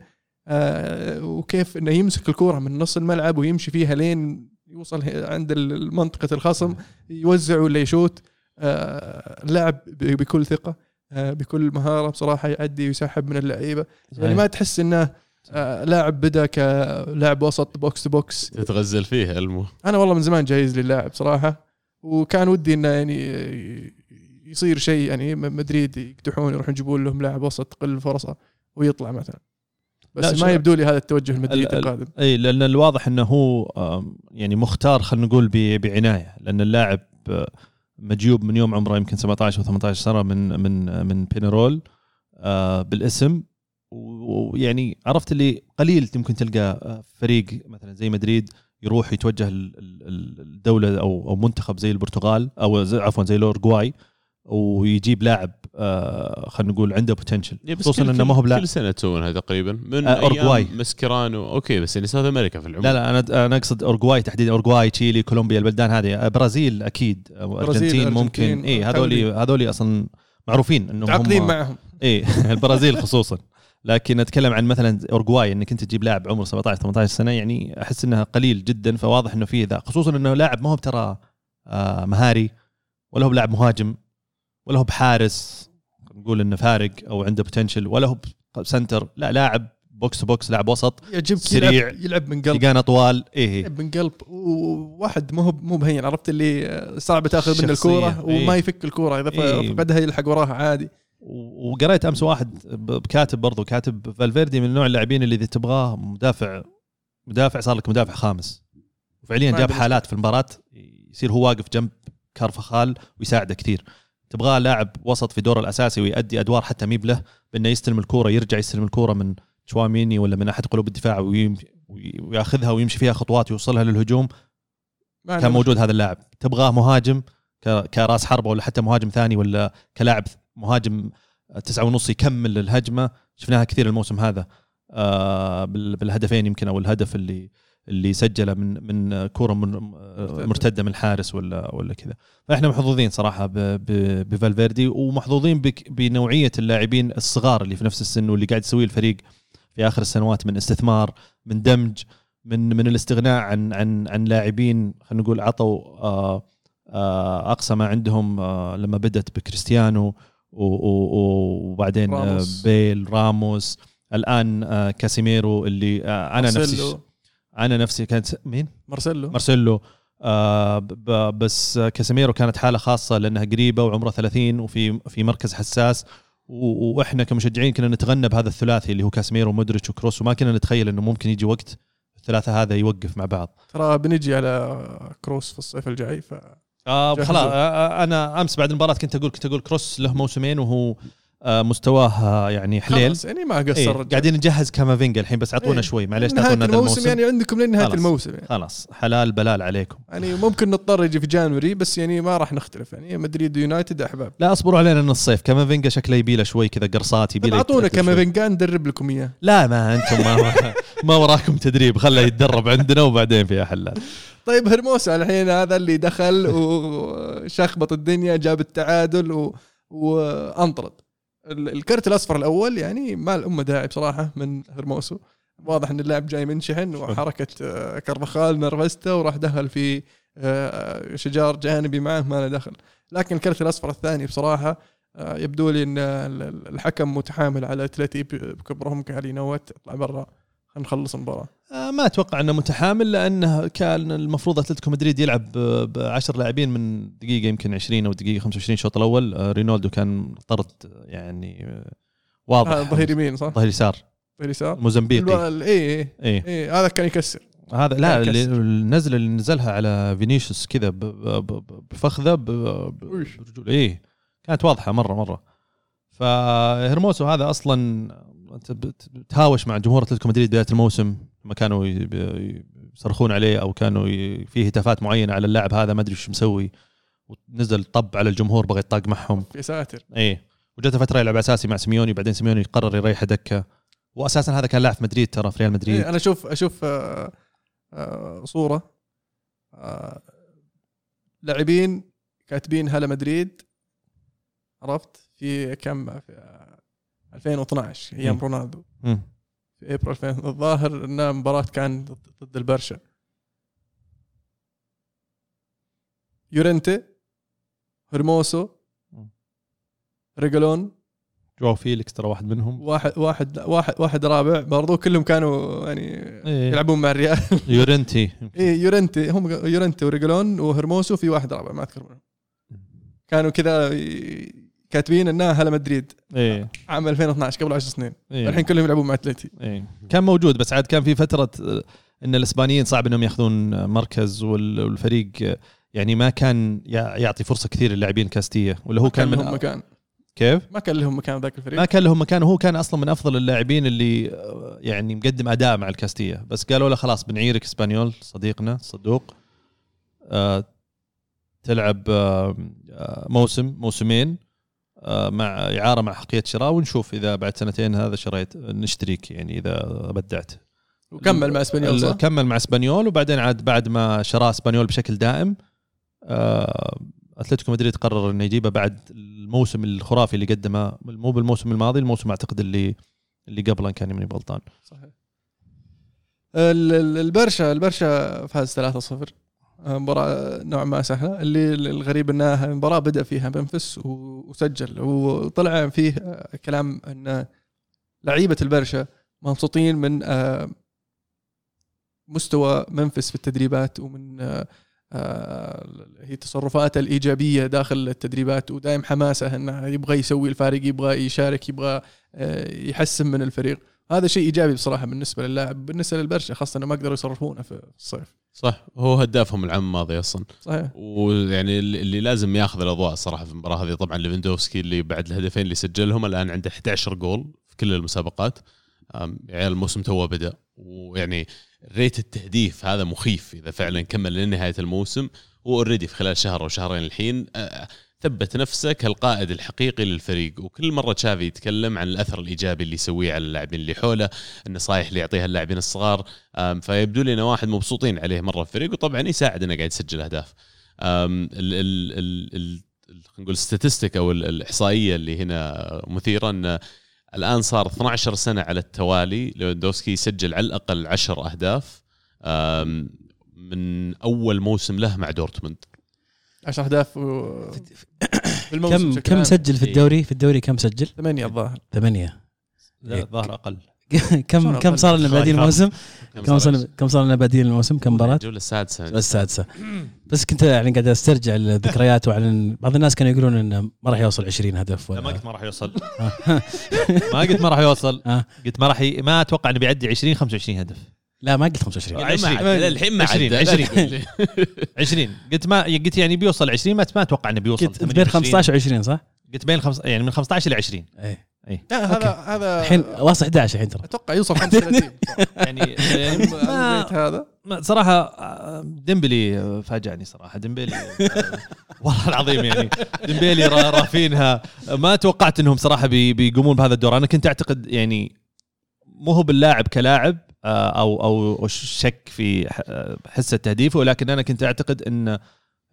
آه وكيف إنه يمسك الكوره من نص الملعب ويمشي فيها لين يوصل عند منطقه الخصم يوزع ولا يشوت آه اللاعب ب- بكل ثقة آه بكل مهارة بصراحة يأدي ويسحب من اللعيبة. يعني ما تحس إنه آه لاعب بدا كلاعب وسط box to box. تتغزل فيه المو أنا والله من زمان جايز لي اللاعب صراحة وكان ودي إنه يعني يصير شيء يعني م- مدريد يقدحون يروحون يجيبون لهم لاعب وسط تقل فرصة ويطلع مثلا. لا، بس ما يبدو لي هذا التوجه المدريد ال- ال- القادم. إي لأن الواضح إنه هو يعني مختار خلينا نقول ب- بعناية لأن اللاعب آه، مجيوب من يوم عمره يمكن 17 أو 18 سنة من من من بينارول آه، بالاسم. و- ويعني عرفت اللي قليل يمكن تلقى آه، فريق مثلا زي مدريد يروح يتوجه ال- ال- ال- الدولة أو أو منتخب زي البرتغال أو عفوا زي الاورجواي ويجيب لاعب آه، خلينا نقول عنده potential خصوصا إنه ما هو بلاعب. كل سنة تسوونها تقريبا. من آه، أيام أورجواي. مسكرانو. أوكي بس يعني South America في العموم. لا لا أنا أنا أقصد اورجواي تحديدا. اورجواي تشيلي كولومبيا البلدان هذه. برازيل أكيد. أرجنتين ممكن. اي هذولي كالدي. هذولي أصلا معروفين إنهم متعاقدين هم معهم. اي البرازيل خصوصا. لكن أتكلم عن مثلا اورجواي إنك أنت تجيب لاعب عمره 17 18 سنة يعني أحس إنها قليل جدا فواضح إنه فيه ذا خصوصا إنه لاعب ما هو ترى آه مهاري ولا هو بلاعب مهاجم ولا هو بحارس نقول إنه فارق أو عنده potential ولا هو center لا لاعب box box لاعب وسط يعجبك سريع. يلعب, يلعب من قلب لقانا طوال إيه يلعب من قلب وواحد مو مو بهين عرفت اللي صعب تأخذ منه. الكورة إيه. وما يفك الكورة إذا إيه. فقدها يلحق وراها عادي وقريت أمس واحد بكاتب برضو كاتب فالفيردي من نوع اللاعبين اللي إذا تبغاه مدافع مدافع صار لك مدافع خامس. وفعليا جاب حالات في المباراة يصير هو واقف جنب كارفخال ويساعده كثير تبغاه لاعب وسط في دور الأساسي ويؤدي أدوار حتى ميب له بأنه يستلم الكورة يرجع يستلم الكورة من تشواميني ولا من أحد قلوب الدفاع وياخذها ويمشي فيها خطوات ويوصلها للهجوم. كان موجود هذا اللاعب. تبغاه مهاجم كراس حربة ولا حتى مهاجم ثاني ولا كلاعب مهاجم تسعة ونص يكمل الهجمة. شفناها كثير الموسم هذا. آه، بال- بالهدفين يمكن أو الهدف اللي اللي سجله من من كورة من مرتدة. من الحارس ولا ولا كذا. فإحنا محظوظين صراحة بفالفيردي ومحظوظين بنوعية اللاعبين الصغار اللي في نفس السن واللي قاعد يسويه الفريق في آخر السنوات من استثمار من دمج من من الاستغناء عن عن عن لاعبين خلينا نقول عطوا آه، أقصى ما عندهم آه، لما بدأت بكريستيانو وبعدين آه، راموس. بيل راموس. الآن آه، كاسيميرو اللي آه، أنا نفسي مارسيلو. أنا نفسي كانت مين؟ مارسيلو. مارسيلو. آه بس آه، كاسيميرو كانت حالة خاصة لأنها قريبة وعمره 30 وفي في مركز حساس. وإحنا كمشجعين كنا نتغنى بهذا الثلاثي اللي هو كاسيميرو ومودريتش وكروس وما كنا نتخيل إنه ممكن يجي وقت الثلاثة هذا يوقف مع بعض. ترى بنجي على كروس في الصيف الجاي ف آه. خلاص آه أنا أمس بعد المباراة كنت أقول كنت أقول كروس له موسمين وهو آه مستواه آه يعني حليل خلاص يعني ما إيه قصر الرجال. قاعدين نجهز كامافينجا الحين بس أعطونا إيه. شوي معليش تعطونا الموسم, الموسم يعني عندكم لين نهايه خلاص. الموسم يعني. خلاص حلال بلال عليكم يعني ممكن نضطر يجي في January بس يعني ما راح نختلف يعني مدريد ويونايتد أحباب لا أصبروا علينا من الصيف كامافينجا شكله يبي له شوي كذا قرصات يبي طيب له أعطونا. كامافينجا ندرب لكم إياه لا ما أنتم ما ما وراكم تدريب خله يتدرب عندنا وبعدين فيها حلال طيب هرموسا الحين هذا اللي دخل وشخبط الدنيا جاب التعادل و... وأنطرد. ال- الكرت الأصفر الأول يعني ما الامه داعي بصراحة من هرموسو واضح إن اللاعب جاي منشحن وحركة آه، كرفخال نرفزته وراح دخل في آه، شجار جانبي معه ما له دخل. لكن الكرت الأصفر الثاني بصراحة آه، يبدو لي إن ال- ال- الحكم متحامل على أتلتي بكبرهم قال ينوت اطلع برا. نخلص المباراة. آه، ما أتوقع إنه متحامل لأنه كان المفروض أتلتيكو مدريد يلعب ب 10 لاعبين من دقيقة يمكن 20 أو دقيقة 25 الشوط الأول. آه، رينالدو كان طرد يعني آه، واضح. آه، ظهير يمين صح؟ ظهير يسار. ظهير يسار. موزمبيقي. اي اي اي هذا كان يكسر. هذا لا. النزله اللي نزلها على فينيسيوس كذا بفخذه ب- ب- وش؟ برجول. إيه. كانت واضحة مرة مرة. فهرموسو هذا أصلا أنت بت- بتهاوش مع جمهور أتلتيكو مدريد بداية الموسم لما كانوا يصرخون عليه أو كانوا في هتافات معينة على اللاعب هذا ما أدري إيش مسوي. ونزل طب على الجمهور بغى يطاق معهم. يا ساتر إيه. وجته فتره يلعب أساسي مع سيميوني بعدين سيميوني قرر يريحه دكة. واساسا هذا كان لاعب في مدريد ترى في ريال مدريد. إيه أنا أشوف أشوف آه، آه، صورة آه، لاعبين كاتبين هلا مدريد. عرفت؟ في كم في 2012 أيام. رونالدو. في إبريل 2000 الظاهر إنها مباراة كان ضد- البرشا. يورنتي هرموسو مم. ريجالون جواو فيليكس ترى واحد منهم. واحد واحد واحد واحد رابع. برضو كلهم كانوا يعني إيه. يلعبون مع الريال. يورنتي. إيه يورنتي. هم يورنتي وريجلون وهرموسو في واحد رابع ما أذكر منهم. كانوا كذا كاتبين إنها هلا مدريد. إيه. عام 2012 قبل 10 سنين. إيه. الحين كلهم يلعبون مع اتلتي إيه. كان موجود بس عاد كان في فترة آه، إن الإسبانيين صعب إنهم يأخذون مركز وال- والفريق آه، يعني ما كان يع- يعطي فرصة كثير للاعبين كاستية. ولا هو كان لهم من مكان. كيف؟ ما كان لهم مكان ذاك الفريق. ما كان لهم مكان. وهو كان أصلا من أفضل اللاعبين اللي آه، يعني مقدم أداء مع الكاستية. بس قالوا له خلاص بنعيرك إسبانيول صديقنا صدوق آه تلعب آه آه، موسم موسمين. آه مع إعارة مع حقية شراء ونشوف إذا بعد سنتين هذا شريت نشتريك يعني إذا بدعت. وكمل مع إسبانيول صح؟ كمل مع إسبانيول وبعدين عاد بعد ما شراه إسبانيول بشكل دائم آه، أتلتيكو مدريد قرر إنه يجيبه بعد الموسم الخرافي اللي قدمه مو بالموسم الماضي الموسم أعتقد اللي اللي قبله كان ماني غلطان. صحيح. ال- ال- البرشا البرشا فاز 3-0 مباراة نوعا ما سهلة اللي الغريب انها المباراة بدأ فيها ممفيس وسجل وطلع فيه كلام إن لعيبة البرشا مبسوطين من آه، مستوى منفس في التدريبات ومن آه، آه، هي تصرفاته الإيجابية داخل التدريبات ودائم حماسه إنه يبغى يسوي الفارق يبغى يشارك يبغى يحسن من الفريق. هذا شيء إيجابي بصراحة بالنسبة للاعب بالنسبة للبرشا خاصة انه ما قدروا يصرفونه في الصيف. صح هو هدافهم العام الماضي أصلا. صحيح. ويعني اللي لازم ياخذ الأضواء صراحة في المباراة هذه. طبعا ليفندوفسكي اللي بعد الهدفين اللي سجلهم الآن عنده 11 جول في كل المسابقات. يعني الموسم توه بدأ. ويعني rate التهديف هذا مخيف إذا فعلا كمل لنهاية الموسم. هو already في خلال شهر أو شهرين الحين ثبت نفسه كالقائد الحقيقي للفريق. وكل مرة تشافي يتكلم عن الأثر الإيجابي اللي يسويه على اللاعبين اللي حوله النصائح اللي يعطيها اللاعبين الصغار فيبدو لي انه واحد مبسوطين عليه مرة الفريق وطبعا يساعد انه قاعد يسجل أهداف. خلينا نقول ال statistic أو ال- الإحصائية اللي هنا مثيرة إن الآن صار 12 سنة على التوالي ليفاندوفسكي يسجل على الأقل 10 أهداف من أول موسم له مع دورتموند. 10 أهداف و- بالموسم كم كم. سجل في الدوري؟ في الدوري كم سجل؟ ثمانية الظاهر. ثمانية. لا الظاهر أقل. كم كم؟ صار لنا بادين الموسم؟ كم صار كم صار لنا بادين الموسم؟ كم مباراة؟ الجوله السادسة. السادسة. بس كنت يعني قاعد أسترجع الذكريات وعن بعض الناس كانوا يقولون إنه ما راح يوصل 20 هدف لا ما ولا قلت ما راح يوصل. ما قلت ما راح يوصل. آه. قلت ما راح. ما أتوقع إنه بيعدي 20 25 هدف. لا ما قلت 25 عشرين. عشرين الحين ما 20 عدى. 20 20 قلت ما قلت يعني بيوصل 20 ما ما أتوقع إنه بيوصل قلت بين 15 و20 صح؟ قلت بين خمس يعني من 15 ل 20 إيه. لا هذا هذا الحين واصل 11 الحين ترى. أتوقع يوصل 35 يعني ما هذا. صراحة آه، ديمبلي آه، فاجأني صراحة. ديمبلي آه، والله العظيم يعني. ديمبلي را- رافينيا. ما توقعت إنهم صراحة بي- بيقومون بهذا الدور. أنا كنت أعتقد يعني مو هو باللاعب كلاعب آه، أو أو شك في ح- آه، حس تهديفه ولكن أنا كنت أعتقد إن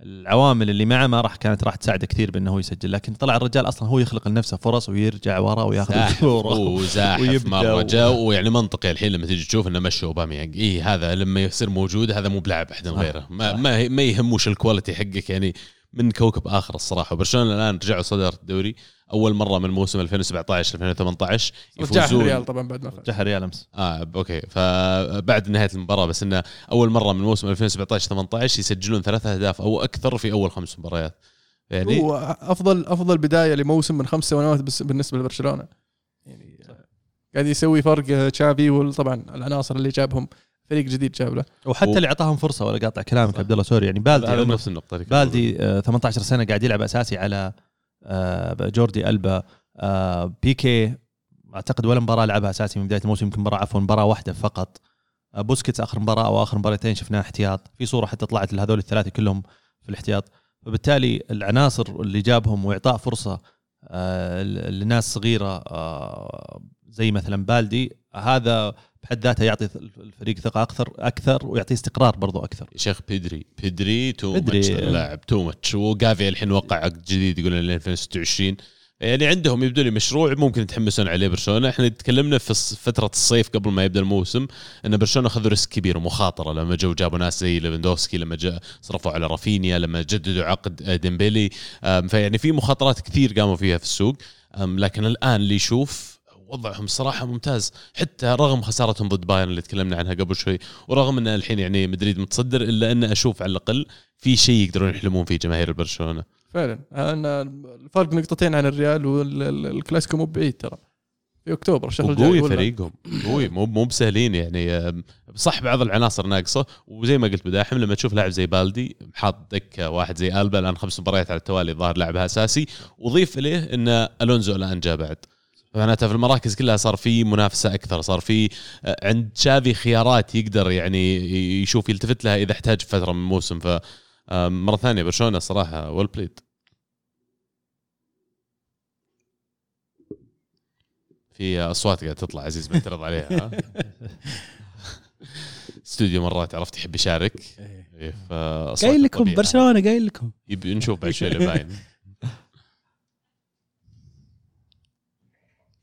العوامل اللي معه ما راح كانت راح تساعده كثير بأنه هو يسجل. لكن طلع الرجال أصلا هو يخلق لنفسه فرص ويرجع ورا وياخذ الكورة وزاحف مرة جاء. ويعني منطقي الحين لما تيجي تشوف إنه مشوا أوباميانج. اي هذا لما يصير موجود هذا مو بلاعب أحد. غيره. ما. ما ما يهموش ال quality حقك يعني من كوكب آخر الصراحة. وبرشلونة الآن رجعوا صدر الدوري. أول مرة من موسم 2017 2018 رجعها يفوزون. الريال طبعا بعد ما فاز. الريال أمس. آه أوكي. فبعد نهاية المباراة بس إنه أول مرة من موسم 2017 18 يسجلون ثلاثة أهداف أو أكثر في أول خمس مباريات. يعني هو أفضل أفضل بداية لموسم من خمس سنوات بس بالنسبة لبرشلونة. يعني قاعد يسوي فرق آه، تشافي وطبعا العناصر اللي جابهم فريق جديد جاب له. وحتى و- اللي أعطاهم فرصة ولا أقاطع كلامك. عبد الله sorry. يعني بالدي نفس النقطة بالدي آه، 18 سنة قاعد يلعب أساسي على آه، جوردي ألبا آه، بيكي أعتقد ولا مباراة لعبها أساسي من بداية الموسم يمكن مباراة عفوا مباراة واحدة فقط. آه، بوسكيتس آخر مباراة أو آخر مباراتين شفناه احتياط. في صورة حتى طلعت لهذول الثلاثة كلهم في الاحتياط. فبالتالي العناصر اللي جابهم وإعطاء فرصة آه، لناس صغيرة آه، زي مثلا بالدي هذا بحد ذاته يعطي الفريق ثقة أكثر أكثر ويعطيه استقرار برضو أكثر. يا شيخ بيدري بيدري too. much اللاعب too much وجافي الحين وقع عقد جديد يقولون ل 2026 يعني عندهم يبدو لي مشروع ممكن يتحمسون عليه برشلونة. إحنا تكلمنا في فترة الصيف قبل ما يبدأ الموسم إن برشلونة أخذوا risk كبير ومخاطرة. لما جو جابوا ناس زي ليفندوفسكي لما جاء صرفوا على رافينيا لما جددوا عقد آه، ديمبيلي. فيعني في مخاطرات كثير قاموا فيها في السوق. لكن الآن اللي يشوف وضعهم صراحة ممتاز. حتى رغم خسارتهم ضد بايرن اللي تكلمنا عنها قبل شوي ورغم إن الحين يعني مدريد متصدر إلا أن أشوف على الأقل في شيء يقدرون يحلمون فيه جماهير برشلونه فعلا. أن الفرق نقطتين عن الريال والكلاسيكو مو بعيد ترى. في أكتوبر الشهر الجاي ولا؟ فريقهم. قوي مو مو بسهلين يعني. صح بعض العناصر ناقصة وزي ما قلت بداحم لما تشوف لاعب زي بالدي حاط دكة واحد زي ألبا الآن خمس مباريات على التوالي ظاهر لاعبها أساسي. وضيف إليه إن ألونزو الآن جاء بعد. معناته في المراكز كلها صار في منافسة أكثر صار في آه، عند شافي خيارات يقدر يعني يشوف يلتفت لها إذا احتاج فترة من الموسم. ف آم، مرة ثانية برشلونة صراحة ويل بليد في أصوات قاعدة تطلع عزيز معترض عليها ها؟ استوديو مرات عرفت يحب يشارك. إيه، فأصوات قايل لكم. برشلونة قايل لكم. يبي نشوف بعد شوي باين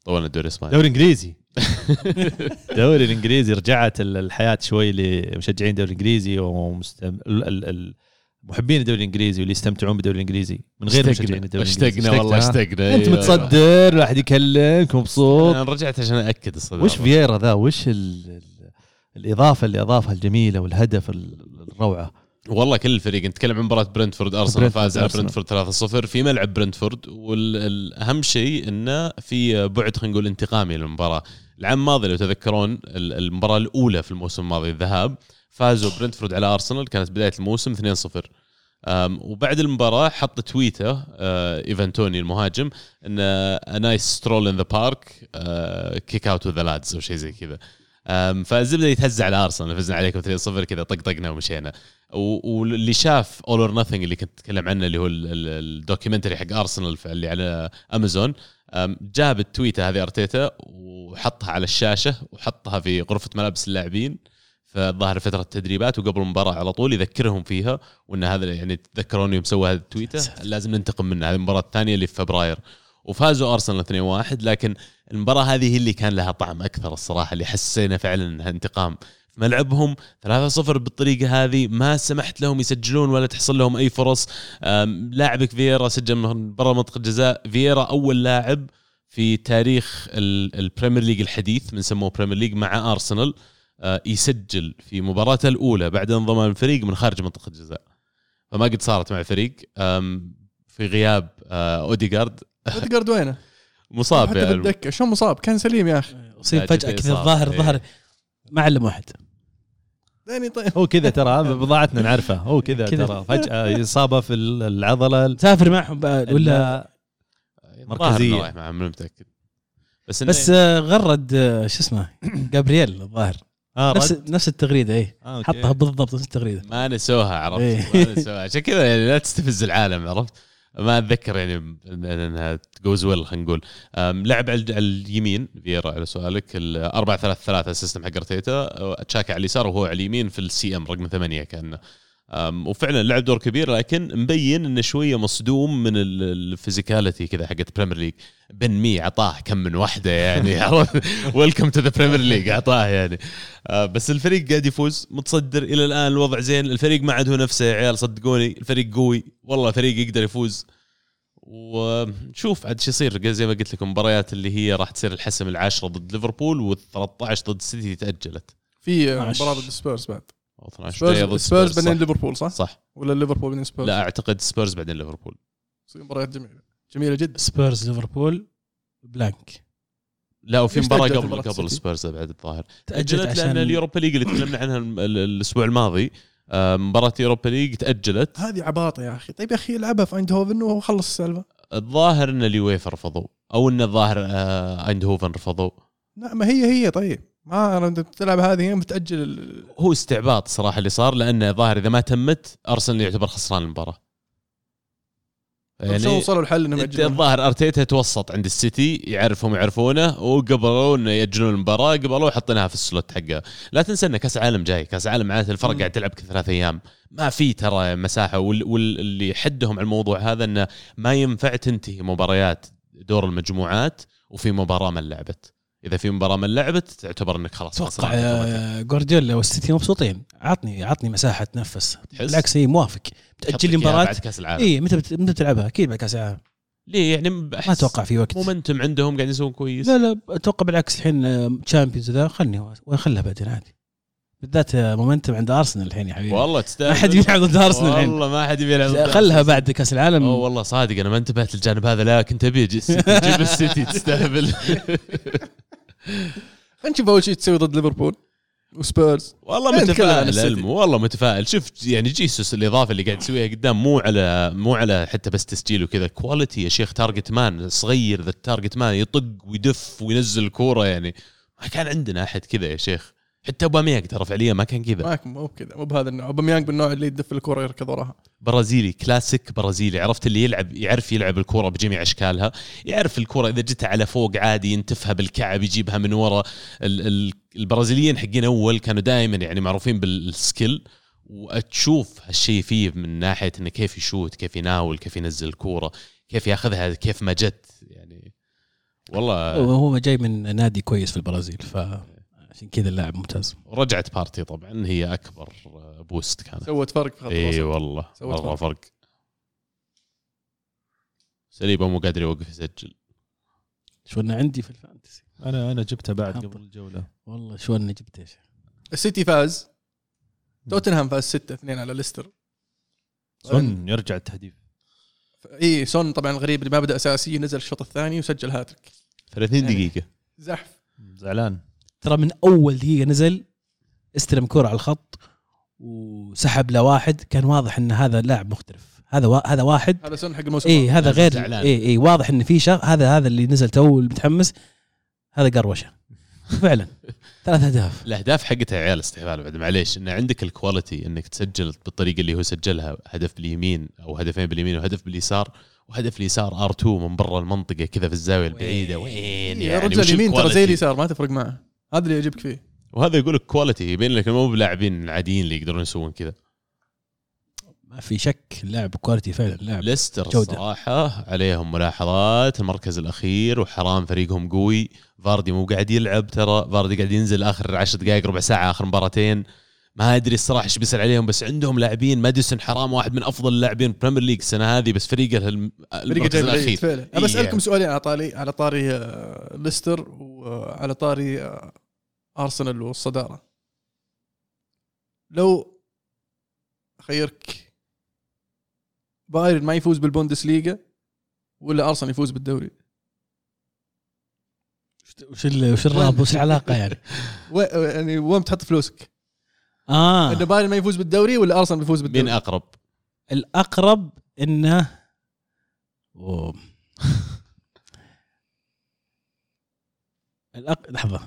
طولنا الدوري الإسباني. دوري إنجليزي. الدوري الإنجليزي رجعت ال- الحياة شوي لمشجعين الدوري الإنجليزي ومستم... ال... ال... ال... محبين الدوري الإنجليزي واللي يستمتعون بالدوري الإنجليزي من غير مشجعين الدوري الإنجليزي. اشتقنا والله؟ اشتقنا أنت أيوة. متصدر واحد يكلمك مبسوط. أنا رجعت عشان أأكد الصداره وش فييرا ذا؟ وش ال... ال... الإضافة اللي أضافها الجميلة والهدف ال- الروعة؟ والله كل الفريق نتكلم عن مباراة برنتفورد أرسنال فاز على. برنتفورد 3-0 في ملعب برنتفورد والأهم شيء انه في بعد خلينا نقول انتقامي للمباراة. العام الماضي لو تذكرون ال- المباراة الأولى في الموسم الماضي الذهاب فازوا برنتفورد على أرسنال كانت بداية الموسم 2-0 أم، وبعد المباراة حط تويته آه، ايفان توني المهاجم انه nice stroll in the park kick about the lads أو شيء زي كذا. فالزبدة يتهز على أرسنال فزنا عليكم 3-0 كذا طقطقنا ومشينا. واللي شاف All or Nothing اللي كنت اتكلم عنه اللي هو ال- ال- ال documentary حق أرسنال اللي على امازون جاب التويتة هذه أرتيتا وحطها على الشاشة وحطها في غرفة ملابس اللاعبين فظاهر فترة التدريبات وقبل المباراة على طول يذكرهم فيها وإن هذا يعني تذكرون يوم سوى هذه التويتة لازم ننتقم منها هذه المباراة الثانية اللي في فبراير. وفازوا أرسنال 2-1 لكن المباراة هذه هي اللي كان لها طعم أكثر الصراحة اللي حسينا فعلا إنها انتقام. في ملعبهم 3-0 بالطريقة هذه ما سمحت لهم يسجلون ولا تحصل لهم أي فرص. لاعبك فييرا سجل من برا منطقة الجزاء. فييرا أول لاعب في تاريخ ال- ال Premier League الحديث من سموه Premier League مع أرسنال. آه، يسجل في مباراته الأولى بعد انضمام الفريق من خارج منطقة الجزاء. فما قد صارت مع الفريق أم، في غياب آه، اوديجارد اوديجارد وينه؟ مصاب حتى يعني بالدكه شو مصاب؟ كان سليم يا أخي. أصيب فجأة كذا. الظاهر. الظاهر ما علم واحد. يعني طيب. هو كذا ترى بضاعتنا نعرفها هو كذا. ترى. فجأة إصابة في العضلة. سافر معهم بقى ولا؟ ولا مركزية. مو متأكد. بس بس آه، غرد آه، شو اسمه؟ جابرييل الظاهر. آه نفس رد. نفس التغريدة اي آه،. حطها بالضبط نفس التغريدة. ما نسوها عرفت؟ إيه. ما نسوها عشان كذا يعني لا تستفز العالم عرفت؟ ما أتذكر يعني إنها goes well خلينا نقول. لعب على اليمين. فيرا على سؤالك. ال 4 3 3 ال system حق أرتيتا. تشاكا على اليسار وهو على اليمين في ال CM رقم ثمانية كان أم، وفعلا لعب دور كبير لكن مبين إنه شوية مصدوم من ال- ال physicality كذا حقت Premier League بن مي عطاه كم من واحدة يعني welcome to the Premier League عطاه يعني. آه، بس الفريق قاعد يفوز متصدر إلى الآن الوضع زين. الفريق ما عاد هو نفسه يا عيال صدقوني الفريق قوي. والله فريق يقدر يفوز. ونشوف عاد شو يصير. زي ما قلت لكم مباريات اللي هي راح تصير الحسم العاشرة ضد ليفربول وال13 ضد السيتي تأجلت. في 12. مباراة ضد سبيرز بعد. أو 12 جاية ضد سبيرز. بعدين ليفربول صح؟ صح. ولا ليفربول بعدين سبيرز؟ لا أعتقد سبيرز بعدين ليفربول. تصير مباريات جميلة. جميلة جدا. سبيرز ليفربول blank. لا وفي مباراة تأجلت قبل مباراة قبل؟ سبيرز بعد الظاهر. تأجلت لأن ال Europa League اللي تكلمنا عنها ال- ال- الأسبوع الماضي آه، مباراة Europa League تأجلت. هذه عباطة يا أخي. طيب يا أخي العبها في أيندهوفن وخلص السالفة. الظاهر إن اليويفا رفضوا أو إن الظاهر آه، أيندهوفن رفضوا. لا ما هي هي طيب. ما انت بتلعب هذه بتأجل ال- هو استعباط صراحة اللي صار لأنه ظاهر إذا ما تمت أرسنال يعتبر خسران المباراة. يعني شلون وصلوا الحل إنهم إنت يأجلون. الظاهر أرتيتا توسط عند السيتي يعرفهم يعرفونه وقبلوا إنه يأجلون المباراة قبلوا حطيناها في ال slot حقها لا تنسى إن كأس العالم جاي كأس العالم معناته الفرق. قاعد تلعب كل ثلاث أيام. ما في ترى مساحة وال- واللي يحدهم على الموضوع هذا إنه ما ينفع تنتهي مباريات دور المجموعات وفي مباراة ما لعبت. إذا في مباراة ما لعبت تعتبر إنك خلاص أتوقع. آه، جوارديولا والسيتي مبسوطين. عطني عطني مساحة تنفس؟ بالعكس هي موافق. تحط تاجل لي مباراه بعد كأس العالم. إي متى متى بتلعبها؟ أكيد بعد كأس العالم. ليه؟ يعني ما أتوقع في وقت. مومنتم عندهم قاعدين يسوون كويس. لا لا أتوقع بالعكس الحين Champions ذا خلني وخلها بعدين عادي. بالذات آه، momentum عند ارسنال الحين يا حبيبي. والله ما تستاهل حد يلعب ضد ارسنال الحين. والله ما حد يبي يلعب خلها. بعد كأس العالم. أوه والله صادق أنا ما انتبهت للجانب هذا لا كنت ابي أجي السيتي تستهبل. نشوف اول شيء تسوي ضد ليفربول وسبيرز؟ والله عن متفائل. علم والله متفائل. شفت يعني جيسوس الإضافة اللي قاعد يسويها قدام مو على مو على حتى بس تسجيل وكذا. quality يا شيخ target man صغير ذا ال target man يطق ويدف وينزل كوره يعني. ما كان عندنا أحد كذا يا شيخ. حتى أوباميانج ترى فعليا ما كان كذا. ما مو بكذا مو بهذا النوع. أوباميانج بالنوع اللي يدف الكورة يركض وراها. برازيلي كلاسيك برازيلي. عرفت اللي يلعب يعرف يلعب الكورة بجميع أشكالها. يعرف الكورة إذا جتها على فوق عادي ينتفها بالكعب يجيبها من ورا. ال- ال- البرازيليين حقين أول كانوا دائما يعني معروفين بال skill وتشوف هالشيء فيه من ناحية إنه كيف يشوت كيف يناول كيف ينزل الكورة كيف ياخذها كيف ما جت. يعني والله هو جاي من نادي كويس في البرازيل فعشان كذا اللاعب ممتاز. ورجعت بارتي طبعا هي أكبر boost كانت. سوت فرق في اي والله سوت والله فرق. صليبا مو قادر يوقف يسجل. شو أنا عندي في ال Fantasy؟ أنا أنا جبتها بعد. قبل الجولة. والله شو أنا جبت إيش السيتي فاز. توتنهام فاز 6 2 على ليستر. سون يرجع التهديف. إي سون طبعا الغريب اللي ما بدأ اساسي نزل الشوط الثاني وسجل هاتريك. 30 دقيقة. زحف. زعلان. ترى من أول دقيقة نزل استلم كرة على الخط وسحب لواحد كان واضح إن هذا لاعب مختلف. هذا وا... هذا واحد. هذا سون حق الموسم اي هذا غير. اي اي واضح إن في شغ هذا هذا اللي نزل تو المتحمس هذا قروشة. فعلا. ثلاث أهداف. الأهداف حقتها يا عيال استهبال بعد. معليش إن عندك ال quality إنك تسجل بالطريقة اللي هو سجلها. هدف باليمين أو هدفين باليمين وهدف باليسار. وهدف اليسار R2 من برا المنطقة كذا في الزاوية البعيدة. وين؟ يا يعني؟ رجل وش اليمين ترى زي؟ اليسار ما تفرق معه. هذا اللي يعجبك فيه. وهذا يقول لك quality يبين لك مو بلاعبين العاديين اللي يقدرون يسوون كذا. ما في شك اللاعب quality فعلا لاعب ليستر جودة. الصراحه عليهم ملاحظات المركز الأخير وحرام فريقهم قوي. فاردي مو قاعد يلعب ترى فاردي قاعد ينزل آخر 10 دقائق ربع ساعة آخر مباراتين. ما أدري الصراحة إيش بيصير عليهم بس عندهم لاعبين. ماديسون حرام واحد من أفضل اللاعبين في ال Premier League السنة هذه بس فريقه الم- فريق المركز الأخير. فعلا. إيه. يعني. سؤالين على طاري على طاري آه، ليستر وعلى طاري آه، أرسنال والصدارة لو اخيرك بايرن ما يفوز بالبوندسليغا ولا أرسنال يفوز بالدوري وش ال- وش الرابط وش العلاقة يعني و- يعني وين بتحط فلوسك؟ آه انه بايرن ما يفوز بالدوري ولا أرسنال بيفوز مين بالدوري؟ أقرب؟ الأقرب إنه الأق... لحظة.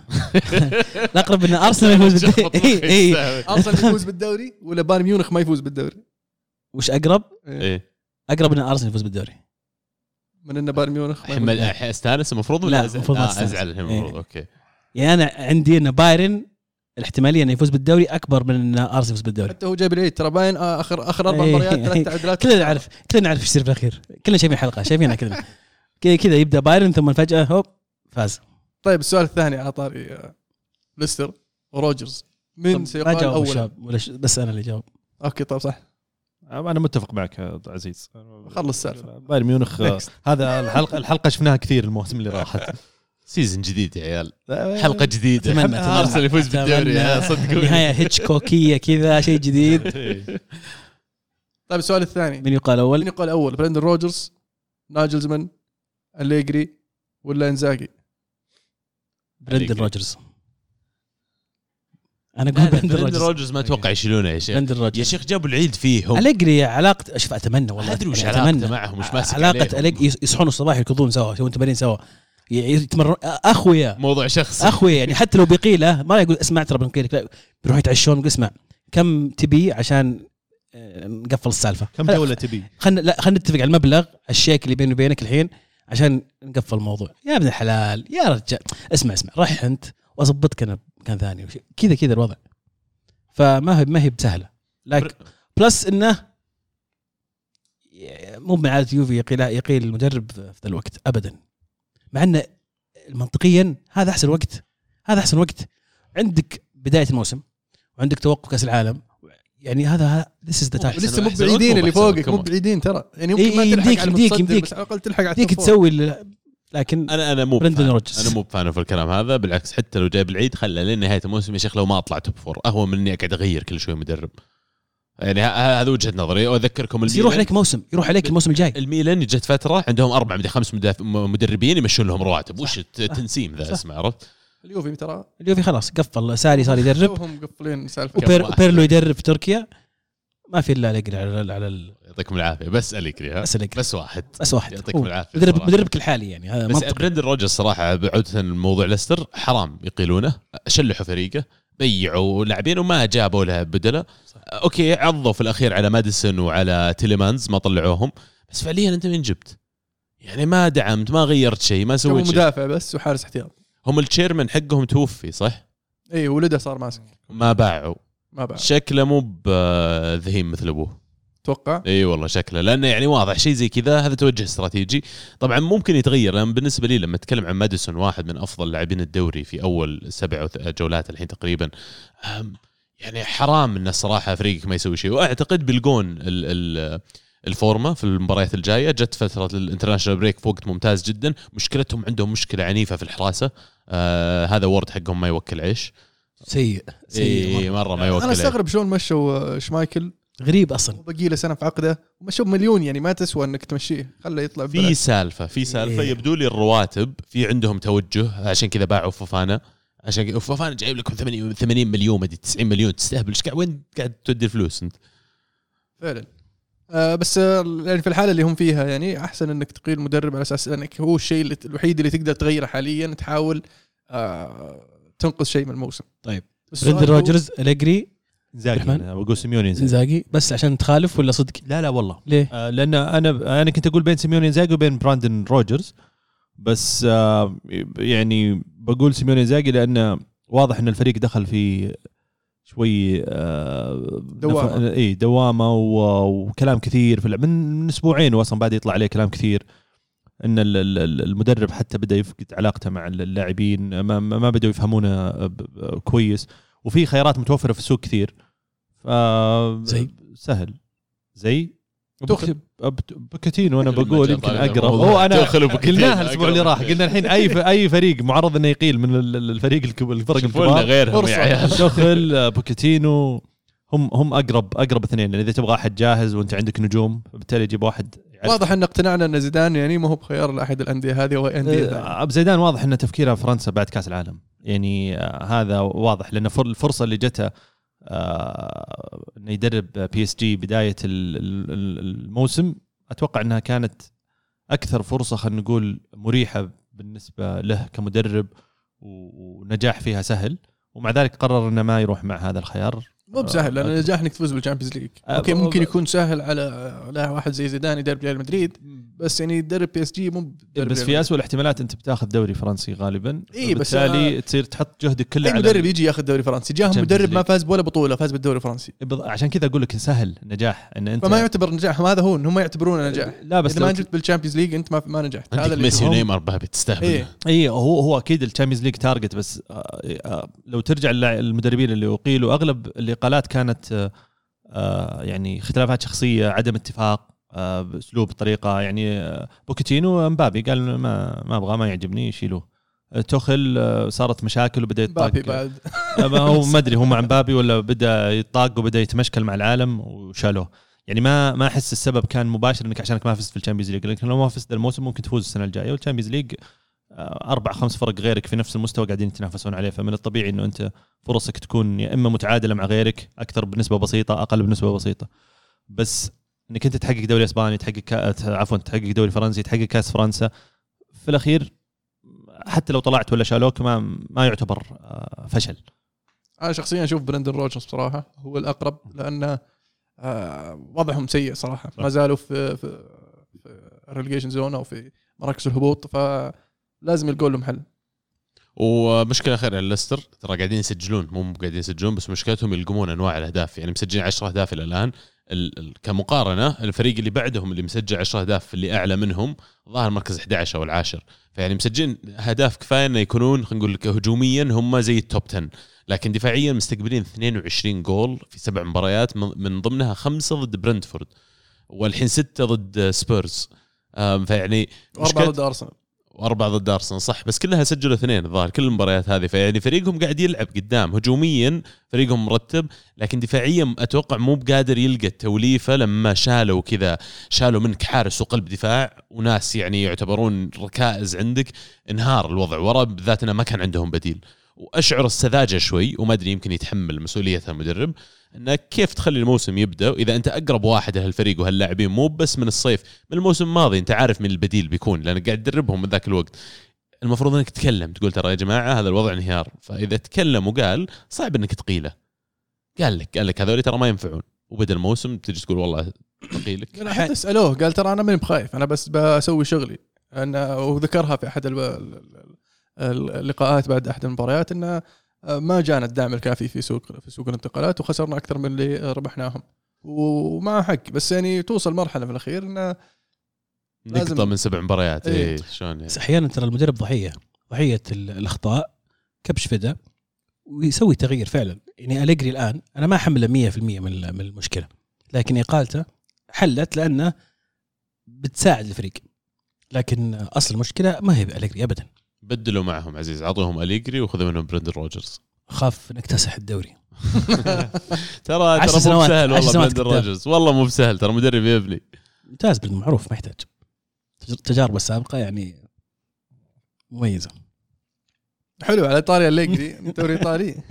الأقرب إن أرسنال يفوز بالدوري. اي اي أرسنال يفوز بالدوري ولا بايرن ميونخ ما يفوز بالدوري؟ وش أقرب؟ إيه. أقرب إن أرسنال يفوز بالدوري. من إن بايرن ميونخ الحين أستانس المفروض ولا لا،؟ المفروض آه،. أزعل الحين إيه. المفروض أوكي. يعني أنا عندي إن بايرن الاحتمالية إنه يفوز بالدوري أكبر من إن أرسنال يفوز بالدوري. حتى هو جايب العيد. ترى باين آه، اخر آخر أربع إيه. مباريات ثلاث تعادلات. كلنا نعرف كلنا نعرف إيش يصير في الأخير. كلنا شايفين حلقه شايفينها كلنا. كذا يبدأ بايرن ثم فجأة هوب فاز. طيب السؤال الثاني على طاري آه، ليستر وروجرز. من سيقال الشباب ولا ش... بس أنا اللي جاوب. أوكي طيب صح. أنا متفق معك يا عزيز. خلص السالفة. بايرن ميونخ آه، هذا الحلقة الحلقة شفناها كثير الموسم اللي راحت. season جديد يا عيال. حلقة جديدة. أتمنى ارسنال يفوز بالدوري صدقوني. نهاية هيتشكوكية كذا شيء جديد. طيب السؤال الثاني. من يقال من اول يقال أول برندن روجرز ناجلزمان أليجري ولا إنزاجي؟ برندن. روجرز أنا أقول برندن روجرز روجرز ما أتوقع يشيلونه يا شيخ. برندن يا روجرز شيخ جابوا العيد فيهم أليجري علاقة شوف أتمنى والله. ما أدري وش علاقته. معهم وش ماسك. أليجري يصحون الصباح يركضون سوا يسوون تمارين سوا. يتمرن اخويا موضوع شخصي. اخويا يعني حتى لو بقيله ما يقول اسمع ترى بنقيلك لا بيروحوا يتعشون يقول اسمع. كم تبي عشان آه، نقفل السالفة. كم جوله تبي؟ خلينا لا خلينا نتفق على المبلغ الشيك اللي بيني وبينك الحين. عشان نقفل الموضوع. يا ابن الحلال يا رجال. اسمع اسمع. رح انت واظبطك أنا بمكان ثاني كذا كذا الوضع. فما هي ما هي بسهلة. لكن plus إنه مو من عادة يوفي يقيل يقيل المدرب في ذا الوقت. ابدا. مع انه منطقيا هذا أحسن وقت. هذا أحسن وقت. عندك بداية الموسم وعندك توقف كأس العالم يعني هذا this is the time لسه مو بعيدين اللي فوقك مو. بعيدين ترى يعني إيه، يمكن ما إيه، تلحق يمديك- على يمديك- يمديك. بس على الأقل تلحق على. تسوي لكن أنا أنا مو برندن. روجرز. أنا مو ب fan في الكلام هذا بالعكس حتى لو جايب العيد خله لين نهاية الموسم يا شيخ لو ما أطلع top four أهون من إني أقعد أغير كل شوي مدرب يعني هذا وجهة نظري واذكركم بس يروح عليك موسم يروح عليك الموسم الجاي الميلان جت فترة عندهم أربع مدري خمس مدربين يمشون لهم رواتب وش الت- التنسيم ذا. اسمه عرفت؟ اليوفي ترى. اليوفي خلاص قفل. ساري صار يدرب. هم مقفلين سالفه. بيرلو يدرب في تركيا. ما في إلا أليجري على على ال- يعطيكم العافية. بس أليجري ها؟ بس بس واحد. بس واحد. يعطيكم العافية. مدرب. مدربك الحالي يعني. هذا بس برندن روجرز صراحة بعودة موضوع ليستر. حرام يقيلونه. شلحوا فريقه. بيعوا لاعبين وما جابوا له بدلا. أوكي عضوا في الأخير على ماديسون وعلى تيليمانز ما طلعوهم. بس فعليا أنت مين جبت؟ يعني ما دعمت ما غيرت شيء ما سويت شيء. مدافع بس وحارس احتياط. هم ال chairman حقهم توفي صح؟ إي ولده صار ماسك. ما باعوا. ما بعد شكله مو بذهيم مثل أبوه. أتوقع إي والله شكله لأنه يعني واضح شيء زي كذا هذا توجه استراتيجي. طبعا ممكن يتغير لأن بالنسبة لي لما أتكلم عن ماديسون واحد من أفضل لاعبين الدوري في أول سبع جولات الحين تقريبا يعني حرام ان الصراحه فريقك ما يسوي شيء. وأعتقد بيلقون ال ال ال form في المباريات الجاية جت فترة ال international break في وقت ممتاز جدا. مشكلتهم عندهم مشكلة عنيفة في الحراسة. آه هذا وورد حقهم ما يوكل عيش سيء سيء اي مرة. مرة ما يوكل أنا أستغرب شلون مشوا آه، شمايكل غريب أصلا وبقي له سنة في عقده ومشوا بمليون يعني ما تسوى إنك تمشيه خله يطلع في. سالفة في سالفة إيه. يبدو لي الرواتب في عندهم توجه عشان كذا باعوا فوفانا عشان كذا فوفانا جايب لكم 80 80 مليون مدري 90 مليون تستهبل إيش قاعد وين قاعد تودي الفلوس أنت؟ فعلا آه بس آه يعني في الحالة اللي هم فيها يعني أحسن إنك تقيل مدرب على أساس إنك هو الشيء الوحيد اللي تقدر تغيره حاليا تحاول آه تنقذ شيء من الموسم طيب برندن روجرز أليجري انزاجي الرحمن؟ أنا بقول سيميوني إنزاجي إنزاجي بس عشان تخالف ولا صدق؟ لا لا والله ليه؟ آه، لأن أنا أنا كنت أقول بين سيميوني إنزاجي وبين براندن روجرز بس آه، يعني بقول سيميوني إنزاجي لأن واضح إن الفريق دخل في شوي آه، دوامة. نف- اي دوامة وكلام كثير في من من أسبوعين واصلا بعد يطلع عليه كلام كثير. إن ال- ال- ال- المدرب حتى بدا يفقد علاقته مع اللاعبين ما, ما بدأوا يفهمونه ب- ب- كويس. وفي خيارات متوفرة في السوق كثير. ف زي؟ سهل. زي؟ توخل. بكت- بوكيتينو أنا لما بقول يمكن اقرب. هو أنا قلناها الأسبوع اللي راح. قلنا الحين أي ف- أي فريق معرض إنه يقيل من ال- ال- الفريق الفرق الكبار غيرهم. يا عيال توخل بوكيتينو هم هم اقرب أقرب اثنين لأن إذا تبغى أحد جاهز وأنت عندك نجوم فبالتالي يجيب واحد يعرف. واضح إن اقتنعنا إن زيدان يعني ما هو بخيار لأحد الأندية هذه أو أندية. آه، ابو زيدان واضح ان تفكيره فرنسا بعد كأس العالم يعني آه، هذا واضح لأن فر- الفرصة اللي جته آه، إنه يدرب PSG بداية ال- ال- ال- الموسم. أتوقع إنها كانت أكثر فرصة خلينا نقول مريحة بالنسبة له كمدرب ونجاح فيها سهل. ومع ذلك قرر إنه ما يروح مع هذا الخيار. مو بسهل لأن آه، النجاح إنك تفوز بال Champions League آه، أوكي ممكن يكون سهل على لا واحد زي زيدان يدرب ريال مدريد. بس يعني يدرب PSG مو بدرب بس ريال في اسوء الاحتمالات أنت بتاخذ دوري فرنسي غالبا إيه، بس بالتالي تصير تحط جهدك كله أي على مدرب يجي ياخذ دوري فرنسي. جاهم مدرب ما. فاز بولا بطولة فاز بالدوري الفرنسي. بض- عشان كذا أقول لك سهل نجاح إن أنت فما يعتبر نجاح هذا هو انهم ما يعتبرونه نجاح. لا بس إذا ما جبت بال Champions League أنت ما ما نجحت. هذا عندك اللي ميسي هم- ونيمار بابي تستهبل. إيه. اي هو هو أكيد ال Champions League target بس آه، آه، لو ترجع المدربين اللي أقيلوا أغلب الاقالات كانت آه، آه، يعني اختلافات شخصية عدم اتفاق. آه، بأسلوب طريقة يعني آه، بوكيتينو مبابي قال ما ما أبغى ما يعجبني شيلوه. آه، توخل آه، صارت مشاكل وبدا يطاق. بعد. آه، هو ما أدري هو مع مبابي ولا بدأ يطاق وبدأ يتمشكل مع العالم وشالوه. يعني ما ما أحس السبب كان مباشر إنك عشانك ما فزت في ال Champions League لكن لو ما فزت الموسم ممكن تفوز السنة الجاية. وال Champions League آه، أربع خمس فرق غيرك في نفس المستوى قاعدين يتنافسون عليه. فمن الطبيعي إنه أنت فرصك تكون يا إما متعادلة مع غيرك أكثر بنسبة بسيطة أقل بنسبة بسيطة. بس إنك أنت تحقق دوري إسباني تحقق كا... عفوا تحقق دوري فرنسي تحقق كأس فرنسا. في الأخير حتى لو طلعت ولا شالوك ما ما يعتبر آه، فشل. أنا شخصيا أشوف برندن روجرز بصراحة هو الأقرب لأنه آه وضعهم سيء صراحة. ما زالوا في في, relegation zone أو في مراكز الهبوط فلازم يلقوا لهم حل. ومشكلة اخيره ليستر ترى قاعدين يسجلون مو قاعدين يسجلون بس مشكلتهم يلقمون أنواع الأهداف. يعني مسجلين 10 أهداف إلى الآن. ال- ال- كمقارنة الفريق اللي بعدهم اللي مسجل 10 أهداف اللي أعلى منهم ظاهر مركز 11 أو العاشر فيعني مسجلين أهداف كفاية إنه يكونون خلينا نقول لك هجوميا هم زي ال top 10 لكن دفاعيا مستقبلين 22 جول في سبع مباريات من من ضمنها خمسة ضد برنتفورد والحين ستة ضد سبيرز فيعني وأربعة مشكلة- ضد ارسنال وأربعة ضد أرسنال صح. بس كلها سجلوا اثنين الظاهر كل المباريات هذه فيعني فريقهم قاعد يلعب قدام هجوميا فريقهم مرتب لكن دفاعيا أتوقع مو بقادر يلقى التوليفة لما شالوا كذا شالوا منك حارس وقلب دفاع وناس يعني يعتبرون ركائز عندك انهار الوضع ورا بالذات إنه ما كان عندهم بديل. وأشعر السذاجة شوي وما أدري يمكن يتحمل مسؤوليتها المدرب إنه كيف تخلي الموسم يبدأ؟ واذا أنت أقرب واحد لهالفريق وهاللاعبين مو بس من الصيف من الموسم الماضي أنت عارف من البديل بيكون لانك قاعد تدربهم من ذاك الوقت. المفروض إنك تتكلم تقول ترى يا جماعة هذا الوضع انهيار. فإذا تكلم وقال صعب إنك تقيله. قال لك قال لك هذول ترى ما ينفعون. وبدأ الموسم تجي تقول والله بقيلك لا حتى سألوه قال ترى أنا ماني بخايف أنا بس بسوي شغلي. أنا وذكرها في أحد اللقاءات بعد أحد المباريات إنه ما جانا الدعم الكافي في سوق في سوق الانتقالات وخسرنا أكثر من اللي ربحناهم. ومع حق بس يعني توصل مرحلة في الأخير إنه نقطة من سبع مباريات. إيه. إيه شلون يعني؟ بس أحيانا ترى المدرب ضحية ضحية ال- الأخطاء كبش فدا ويسوي تغيير فعلا. يعني أليجري الآن أنا ما أحمله 100% من ال- من المشكلة لكن إقالته حلت لأنه بتساعد الفريق. لكن أصل المشكلة ما هي بأليجري ابدا. بدلوا معهم عزيز. عطوهم أليجري وخذوا منهم برندن روجرز. اخاف نكتسح الدوري. ترى ترى مو بسهل عشر والله برندن قدام. روجرز. والله مو بسهل ترى مدرب يبني. ممتاز بالمعروف ما يحتاج. تج- تجاربة السابقه يعني مميزة. حلو على طاري أليجري دوري إيطالي.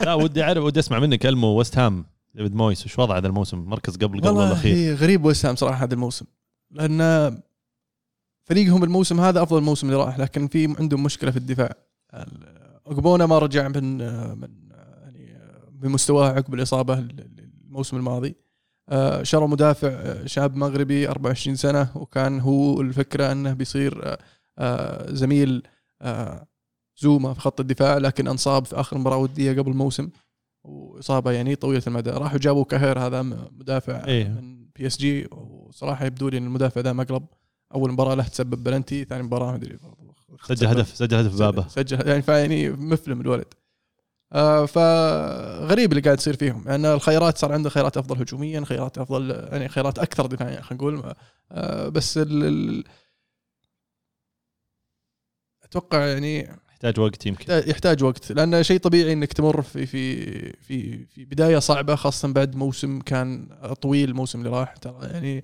لا ودي أعرف ودي أسمع منك المو ويست هام ديفيد مويس وش وضع هذا الموسم؟ مركز قبل قبل والله الأخير. هي غريب وست هام صراحة هذا الموسم. لأن فريقهم الموسم هذا أفضل موسم اللي راح لكن في عندهم مشكلة في الدفاع. اوكبونا ما رجع من من يعني بمستواه عقب الإصابة الموسم الماضي. آه، شروا مدافع آه، شاب مغربي 24 سنة وكان هو الفكرة إنه بيصير آه، زميل زوما في خط الدفاع لكن انصاب في آخر مباراة ودية قبل الموسم وإصابة يعني طويلة المدى. راحوا جابوا كيرر هذا مدافع إيه. من بي اس جي وصراحة يبدو لي إن المدافع ذا مقلب. أول مباراة له تسبب بلنتي ثاني مباراة ما أدري. سجل هدف سجل هدف بابه سجل يعني فيعني مفلم الولد. آه فغريب اللي قاعد يصير فيهم. لأن يعني الخيارات صار عنده خيارات أفضل هجوميا خيارات أفضل يعني خيارات أكثر دفاعيا خلينا نقول. آه بس ال ال أتوقع يعني يحتاج وقت يمكن. يحتاج- يحتاج وقت. لأن شيء طبيعي إنك تمر في في في في بداية صعبة خاصة بعد موسم كان طويل الموسم اللي راح. ترى يعني آه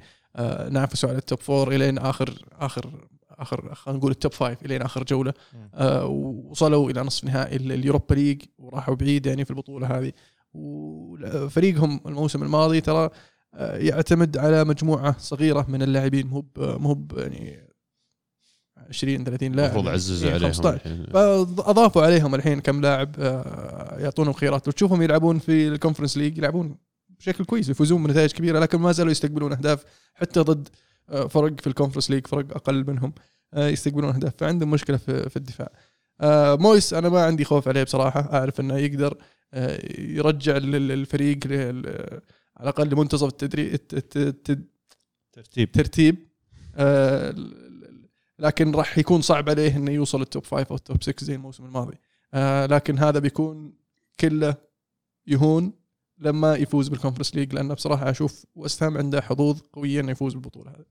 نافسوا على ال top four إلين آخر آخر آخر خلينا نقول ال top five إلين آخر جولة. آه وصلوا إلى نصف نهائي ال- Europa League وراحوا بعيد يعني في البطولة هذه. وفريقهم الموسم الماضي ترى آه، يعتمد على مجموعة صغيرة من اللاعبين. مو مو يعني 20 30 لاعب. المفروض عززوا يعني عليهم 15. الحين. فأضافوا عليهم الحين كم لاعب آه، يعطونهم خيارات. وتشوفهم يلعبون في ال Conference League يلعبون بشكل كويس يفوزون بنتائج كبيرة لكن ما زالوا يستقبلون أهداف حتى ضد آه، فرق في ال Conference League فرق أقل منهم آه، يستقبلون أهداف فعندهم مشكلة في, الدفاع. آه، مويس أنا ما عندي خوف عليه بصراحة أعرف إنه يقدر يرجع ال- ال- الفريق على الأقل لمنتصف التدريب ترتيب. ترتيب. لكن راح يكون صعب عليه إنه يوصل ال top five أو ال top 6 زي الموسم الماضي. لكن هذا بيكون كله يهون لما يفوز بال Conference League لأنه بصراحة أشوف وست هام عنده حظوظ قوية إنه يفوز بالبطولة هذه.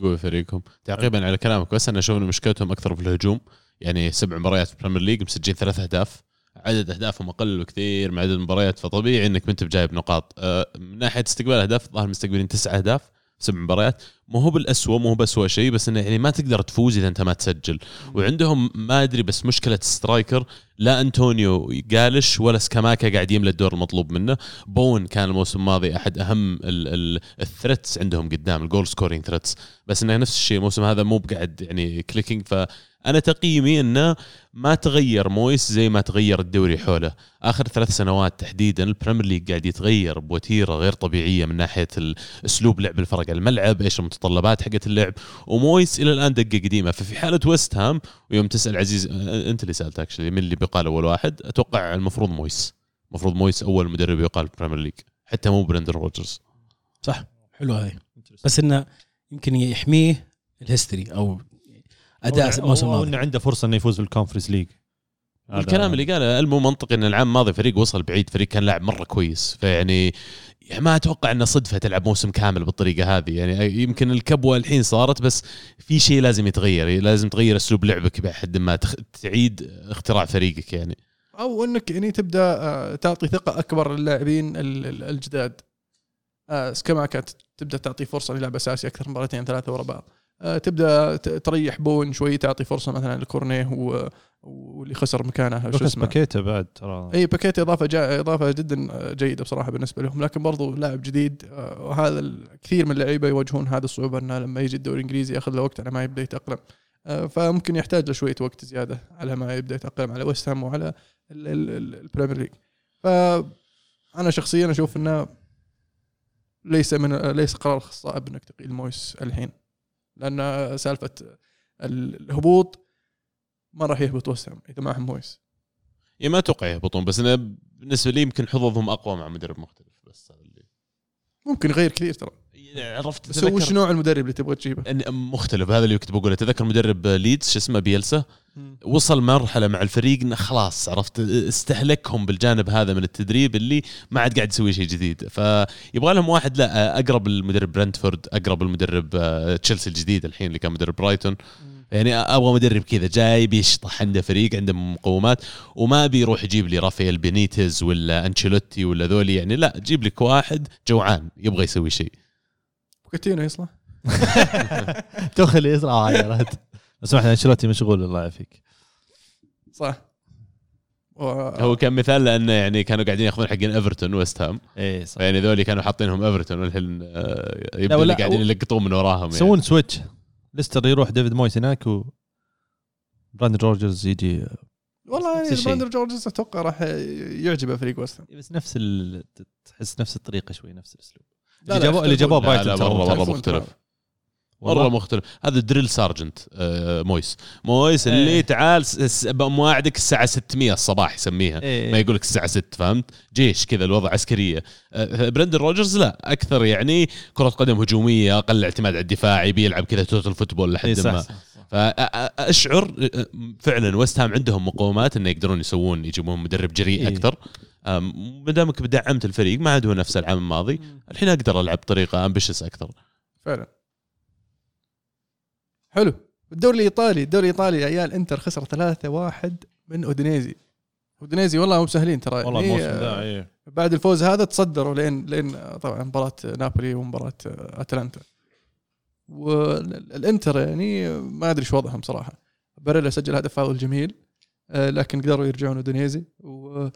قوي فريقهم. تعقيبا على كلامك بس أنا أشوف إن مشكلتهم أكثر في الهجوم. يعني سبع مباريات في ال Premier League مسجلين ثلاث أهداف. عدد أهدافهم أقل بكثير من عدد المباريات فطبيعي إنك ما أنت بجايب نقاط. آه، من ناحية استقبال أهداف الظاهر مستقبلين تسع أهداف. سبع مباريات. مو هو بالاسوء مو هو باسوء شيء بس إنه يعني ما تقدر تفوز إذا أنت ما تسجل. وعندهم ما أدري بس مشكلة striker لا انطونيو جالس ولا سكاماكا قاعد يملى الدور المطلوب منه. بوين كان الموسم الماضي أحد أهم ال threats عندهم قدام ال goal scoring threats بس إنه نفس الشيء الموسم هذا مو بقاعد يعني clicking فانا تقييمي إنه ما تغير مويس زي ما تغير الدوري حوله. آخر ثلاث سنوات تحديدا ال Premier League قاعد يتغير بوتيرة غير طبيعية من ناحية اسلوب لعب الفرق على الملعب إيش المتطلبات حقت اللعب. ومويس إلى الآن دقة قديمة. ففي حالة ويست هام ويوم تسأل عزيز أنت اللي سألت actually من اللي بيقال أول واحد؟ أتوقع المفروض مويس. المفروض مويس أول مدرب يقال في ال Premier League. حتى مو برندن روجرز. صح. حلو هذه. بس إنه يمكن يحميه ال history أو أداء الموسم أو الماضي. إنه عنده فرصة إنه يفوز بال Conference League الكلام اللي قاله المو منطقي إن العام الماضي فريق وصل بعيد فريق كان لاعب مرة كويس. فيعني يعني ما أتوقع إنه صدفة تلعب موسم كامل بالطريقة هذه. يعني يمكن الكبوة الحين صارت بس في شيء لازم يتغير. لازم تغير أسلوب لعبك بحد ما تخ... تعيد اختراع فريقك يعني. أو إنك يعني تبدأ آه، تعطي ثقة أكبر للاعبين ال- ال- الجداد. آه، سكاماكا ت- تبدأ تعطي فرصة للاعب أساسي أكثر من مرتين ثلاثة ورا بعض. تبدأ ت- تريح بوين شوي تعطي فرصة مثلا لكورنيه و- واللي خسر مكانه شو اسمه. باكيتا بعد ترى. إي باكيتا إضافة جا إضافة جدا جيدة بصراحة بالنسبة لهم. لكن برضو لاعب جديد آه، وهذا كثير من اللعيبة يواجهون هذه الصعوبة إنه لما يجي الدوري الإنجليزي يأخذ له وقت على ما يبدأ يتأقلم. آه، فممكن يحتاج له شوية وقت زيادة على ما يبدأ يتأقلم على ويست هام وعلى ال- ال- ال- Premier League فانا شخصيا أشوف إنه ليس من ليس قرار صائب انك تقيل مويس الحين. لأن سالفة الهبوط ما راح يهبط ويست هام اذا معهم مويس يعني ما أتوقع يهبطون بس أنا بالنسبة لي يمكن حظوظهم أقوى مع مدرب مختلف بس هذا اللي ممكن يغير كثير ترى. عرفت بس هو وش نوع المدرب اللي تبغى تجيبه؟ إن- مختلف هذا اللي كنت بقوله. تذكر مدرب ليدز شو اسمه بيلسا؟ وصل مرحلة مع الفريق إنه خلاص عرفت؟ استهلكهم بالجانب هذا من التدريب اللي ما عاد قاعد يسوي شيء جديد. فيبغى لهم واحد لا أقرب المدرب برنتفورد أقرب المدرب آه، تشيلسي الجديد الحين اللي كان مدرب برايتون. يعني أبغى مدرب كذا جاي بيشطح عنده فريق عنده مقومات وما بيروح يجيب لي رافائيل بينيتز ولا أنشيلوتي ولا ذولي. يعني لا جيب لك واحد جوعان يبغى يسوي شيء. بوكيتينو يصلح. توخلي يسرع عيرات بس سمحت انشيلوتي مشغول الله يعافيك. صح. و... هو كان مثال لأنه يعني كانوا قاعدين ياخذون حقين ايفرتون ويست هام إيه صح. يعني ذولي كانوا حاطينهم ايفرتون والحين آه، يبدو قاعدين يلقطون من وراهم يعني. يسوون سويتش ليستر يروح ديفيد مويس هناك و براند روجرز يجي والله يعني الشيء. براندر جورجز أتوقع راح يعجبه فريق وست هام. بس نفس ال... تحس نفس الطريقة شوي نفس الأسلوب. لا، اللي جابوه اللي جابوه برايتون مرة ممتاز. مختلف. مره مختلف هذا drill sergeant آه، مويس مويس اللي إيه. تعال س- س- مواعدك الساعة 600 الصباح يسميها إيه. ما يقول لك الساعة 6 فهمت جيش كذا الوضع عسكرية آه، برندن روجرز لا أكثر يعني كرة قدم هجومية أقل اعتماد على الدفاع يبي يلعب كذا total football لحد صح, ما صح, صح. فأشعر فعلا ويست هام عندهم مقومات إنه يقدرون يسوون يجيبون مدرب جريء إيه. أكثر. ما دامك دعمت الفريق ما عاد هو نفس العام الماضي. الحين أقدر ألعب بطريقة ambitious أكثر. فعلا. حلو. الدوري الإيطالي الدوري الإيطالي يا عيال إنتر خسر 3-1 من أودينيزي. أودينيزي والله مو سهلين ترى. والله يعني، الموسم ذا إيه. بعد الفوز هذا تصدروا لين لين طبعا مباراة نابولي ومباراة آه، أتلانتا. والانتر يعني ما أدري شو وضعهم صراحة. باريلا سجل هدف فاول جميل آه، لكن قدروا يرجعون أودينيزي و-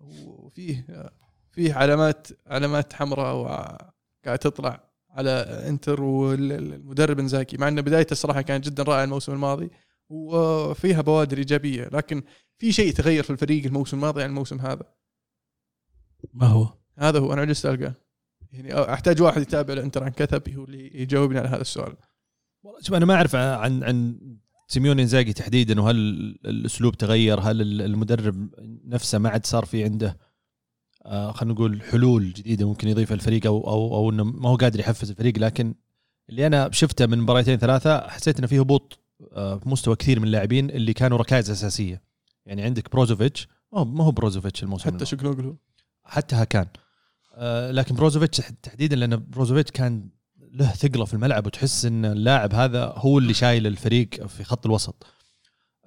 وفيه آه، فيه علامات علامات حمراء وقاعد تطلع على انتر والمدرب انزاكي مع ان بدايته الصراحه كانت جدا رائعه الموسم الماضي وفيها بوادر إيجابية لكن في شيء تغير في الفريق الموسم الماضي عن الموسم هذا. ما هو؟ هذا هو أنا جالس القاه يعني أحتاج واحد يتابع الانتر عن كثب هو اللي يجاوبني على هذا السؤال. والله شوف أنا ما أعرف عن عن سيميوني إنزاجي تحديدا وهل الأسلوب تغير؟ هل المدرب نفسه ما عاد صار في عنده آه خلينا نقول حلول جديدة ممكن يضيفها الفريق أو أو أو إنه ما هو قادر يحفز الفريق. لكن اللي أنا شفته من مباراتين ثلاثة حسيت إنه في هبوط آه في مستوى كثير من اللاعبين اللي كانوا ركائز أساسية. يعني عندك بروزوفيتش ما هو بروزوفيتش الموسم حتى. تشالهانوغلو حتى هاكان آه لكن بروزوفيتش تحديدا لأن بروزوفيتش كان له ثقلة في الملعب وتحس إن اللاعب هذا هو اللي شايل الفريق في خط الوسط.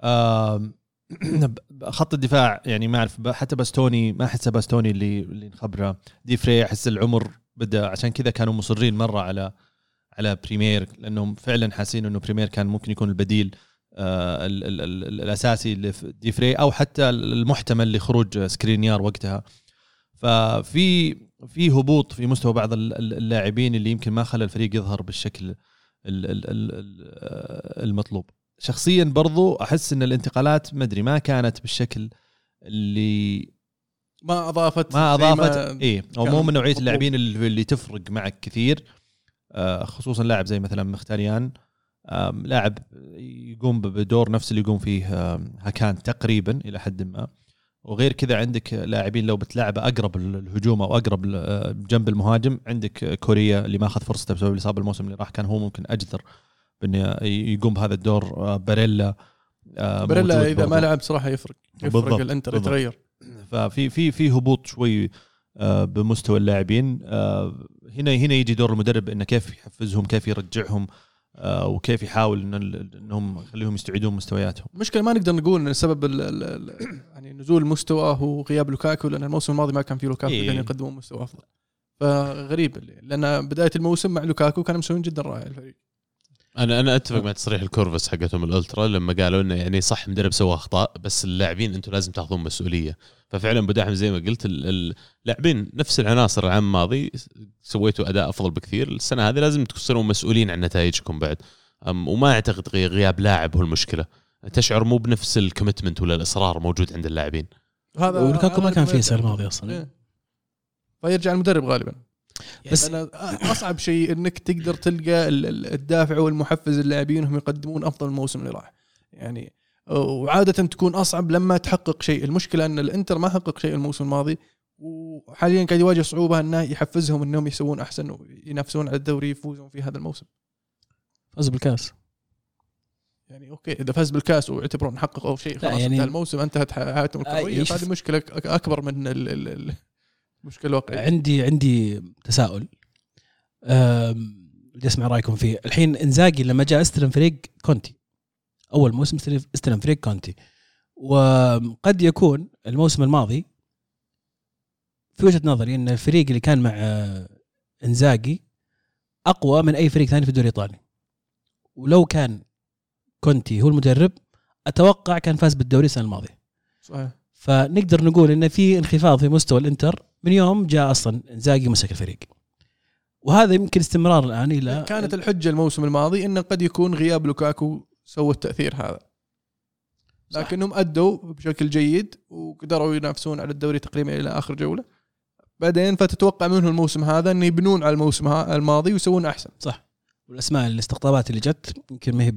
آه خط الدفاع يعني ما أعرف حتى باستوني ما أحس باستوني اللي اللي نخبره. دي فري أحس العمر بدأ عشان كذا كانوا مصرين مرة على على بريمر لأنهم فعلا حاسين إنه بريمر كان ممكن يكون البديل آه ال ال ال الأساسي لدي فري أو حتى المحتمل لخروج سكرينيار وقتها. ففي في هبوط في مستوى بعض اللاعبين اللي يمكن ما خلى الفريق يظهر بالشكل المطلوب. شخصيا برضو أحس إن الانتقالات ما أدري ما كانت بالشكل اللي ما أضافت ما أضافت إيه أو مو من نوعية اللاعبين اللي, اللي تفرق معك كثير. خصوصا لاعب زي مثلا مختاريان. لاعب يقوم بدور نفس اللي يقوم فيه هاكان تقريبا إلى حد ما. وغير كذا عندك لاعبين لو بتلعبه أقرب الهجوم أو أقرب جنب المهاجم عندك كوريا اللي ما أخذ فرصته بسبب الإصابة الموسم اللي راح كان هو ممكن اجدر بانه يقوم بهذا الدور. باريلا باريلا إذا ما لعب صراحة يفرق يفرق بالضبط الإنتر بالضبط. يتغير. ففي في في هبوط شوي بمستوى اللاعبين. هنا هنا يجي دور المدرب إنه كيف يحفزهم كيف يرجعهم. وكيف يحاول إن إنهم يخليهم يستعيدون مستوياتهم المشكلة ما نقدر نقول إن السبب ال ال يعني نزول المستوى هو غياب لوكاكو لأن الموسم الماضي ما كان في لوكاكو إيه. كانوا يقدمون مستوى أفضل فغريب. لأن بداية الموسم مع لوكاكو كانوا مسوين جدا رائع الفريق أنا أنا أتفق مع تصريح الكورفس حقتهم الألترا لما قالوا إنه يعني صح مدرب سوى أخطاء بس اللاعبين أنتم لازم تأخذون مسؤولية. ففعلا أبو داحم زي ما قلت اللاعبين نفس العناصر العام الماضي سويتوا أداء أفضل بكثير. السنة هذه لازم تصيرون مسؤولين عن نتائجكم بعد. وما أعتقد غياب لاعب هو المشكلة. تشعر مو بنفس الكوميتمنت ولا الإصرار موجود عند اللاعبين. هذا ولوكاكو ما كان فيه. السنة الماضيه أصلا. إيه. فيرجع المدرب غالبا. بس بس أصعب شيء إنك تقدر تلقى ال- ال- الدافع والمحفز للاعبين انهم يقدمون أفضل الموسم اللي راح. يعني وعادة تكون أصعب لما تحقق شيء. المشكلة إن الإنتر ما حقق شيء الموسم الماضي وحاليا قاعد يواجه صعوبة إنه يحفزهم إنهم يسوون أحسن وينافسون على الدوري يفوزون في هذا الموسم. فاز بالكاس. يعني okay إذا فاز بالكاس واعتبرون حققوا شيء لا، خلاص يعني- يعني انتهى الموسم انتهت حياتهم آه، الكرويه يشوف- فهذه مشكلة أكبر من ال- ال- ال- المشكلة الواقعيه عندي عندي تساؤل. بدي أسمع رأيكم فيه. الحين إنزاجي لما جاء استلم فريق كونتي أول موسم استلم- استلم فريق كونتي وقد يكون الموسم الماضي في وجهة نظري إن الفريق اللي كان مع آه، إنزاجي أقوى من أي فريق ثاني في الدوري الإيطالي. ولو كان كونتي هو المدرب أتوقع كان فاز بالدوري السنة الماضية. صحيح. فنقدر نقول إن في انخفاض في مستوى الإنتر من يوم جاء أصلا انزاجي مسك الفريق. وهذا يمكن استمرار الآن إلى كانت الحجة الموسم الماضي إنه قد يكون غياب لوكاكو سوى التأثير هذا. صح. لكنهم أدوا بشكل جيد وقدروا ينافسون على الدوري تقريبا إلى آخر جولة. بعدين فتتوقع منهم الموسم هذا ان يبنون على الموسم الماضي ويسوون أحسن. صح. والأسماء الاستقطابات اللي جت يمكن ما هي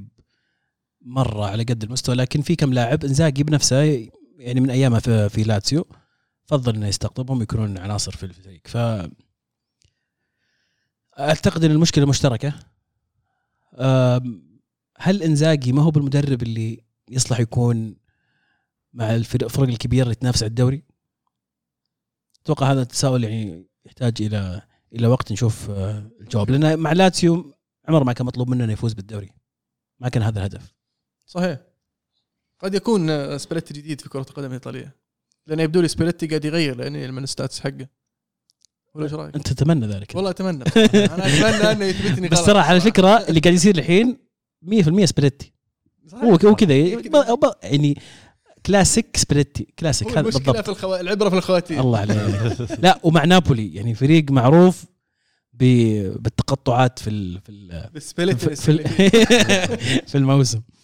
مرة على قد المستوى لكن في كم لاعب إنزاجي بنفسه يعني من أيامه في, في لاتسيو. فضل إنه يستقطبهم ويكونون عناصر في الفريق ف أعتقد إن المشكلة مشتركة. هل إنزاجي ما هو بالمدرب اللي يصلح يكون مع الفرق الكبيره اللي تنافس على الدوري؟ أتوقع هذا التساؤل يعني يحتاج إلى إلى وقت نشوف آه، الجواب. لأن مع لاتسيو عمر ما كان مطلوب منه إنه يفوز بالدوري. ما كان هذا الهدف. صحيح. قد يكون آه، سباليتي جديد في كرة القدم الإيطالية. لأن يبدو لي سباليتي قاعد يغير لأن من ال stats حقه. ولا إيش رأيك؟ أنت تتمنى ذلك. والله أتمنى. أنا أتمنى أنه يثبتني بس ترى على. فكرة اللي قاعد يصير الحين 100% سباليتي. صحيح. هو هو كذا يعني classic سباليتي classic. هذا المشكلة بالضبط. في الخوا... العبرة في الخواتيم. الله عليك. لا ومع نابولي. يعني فريق معروف ب- بالتقطعات في ال في ال في, في, في الموسم. ال- ال-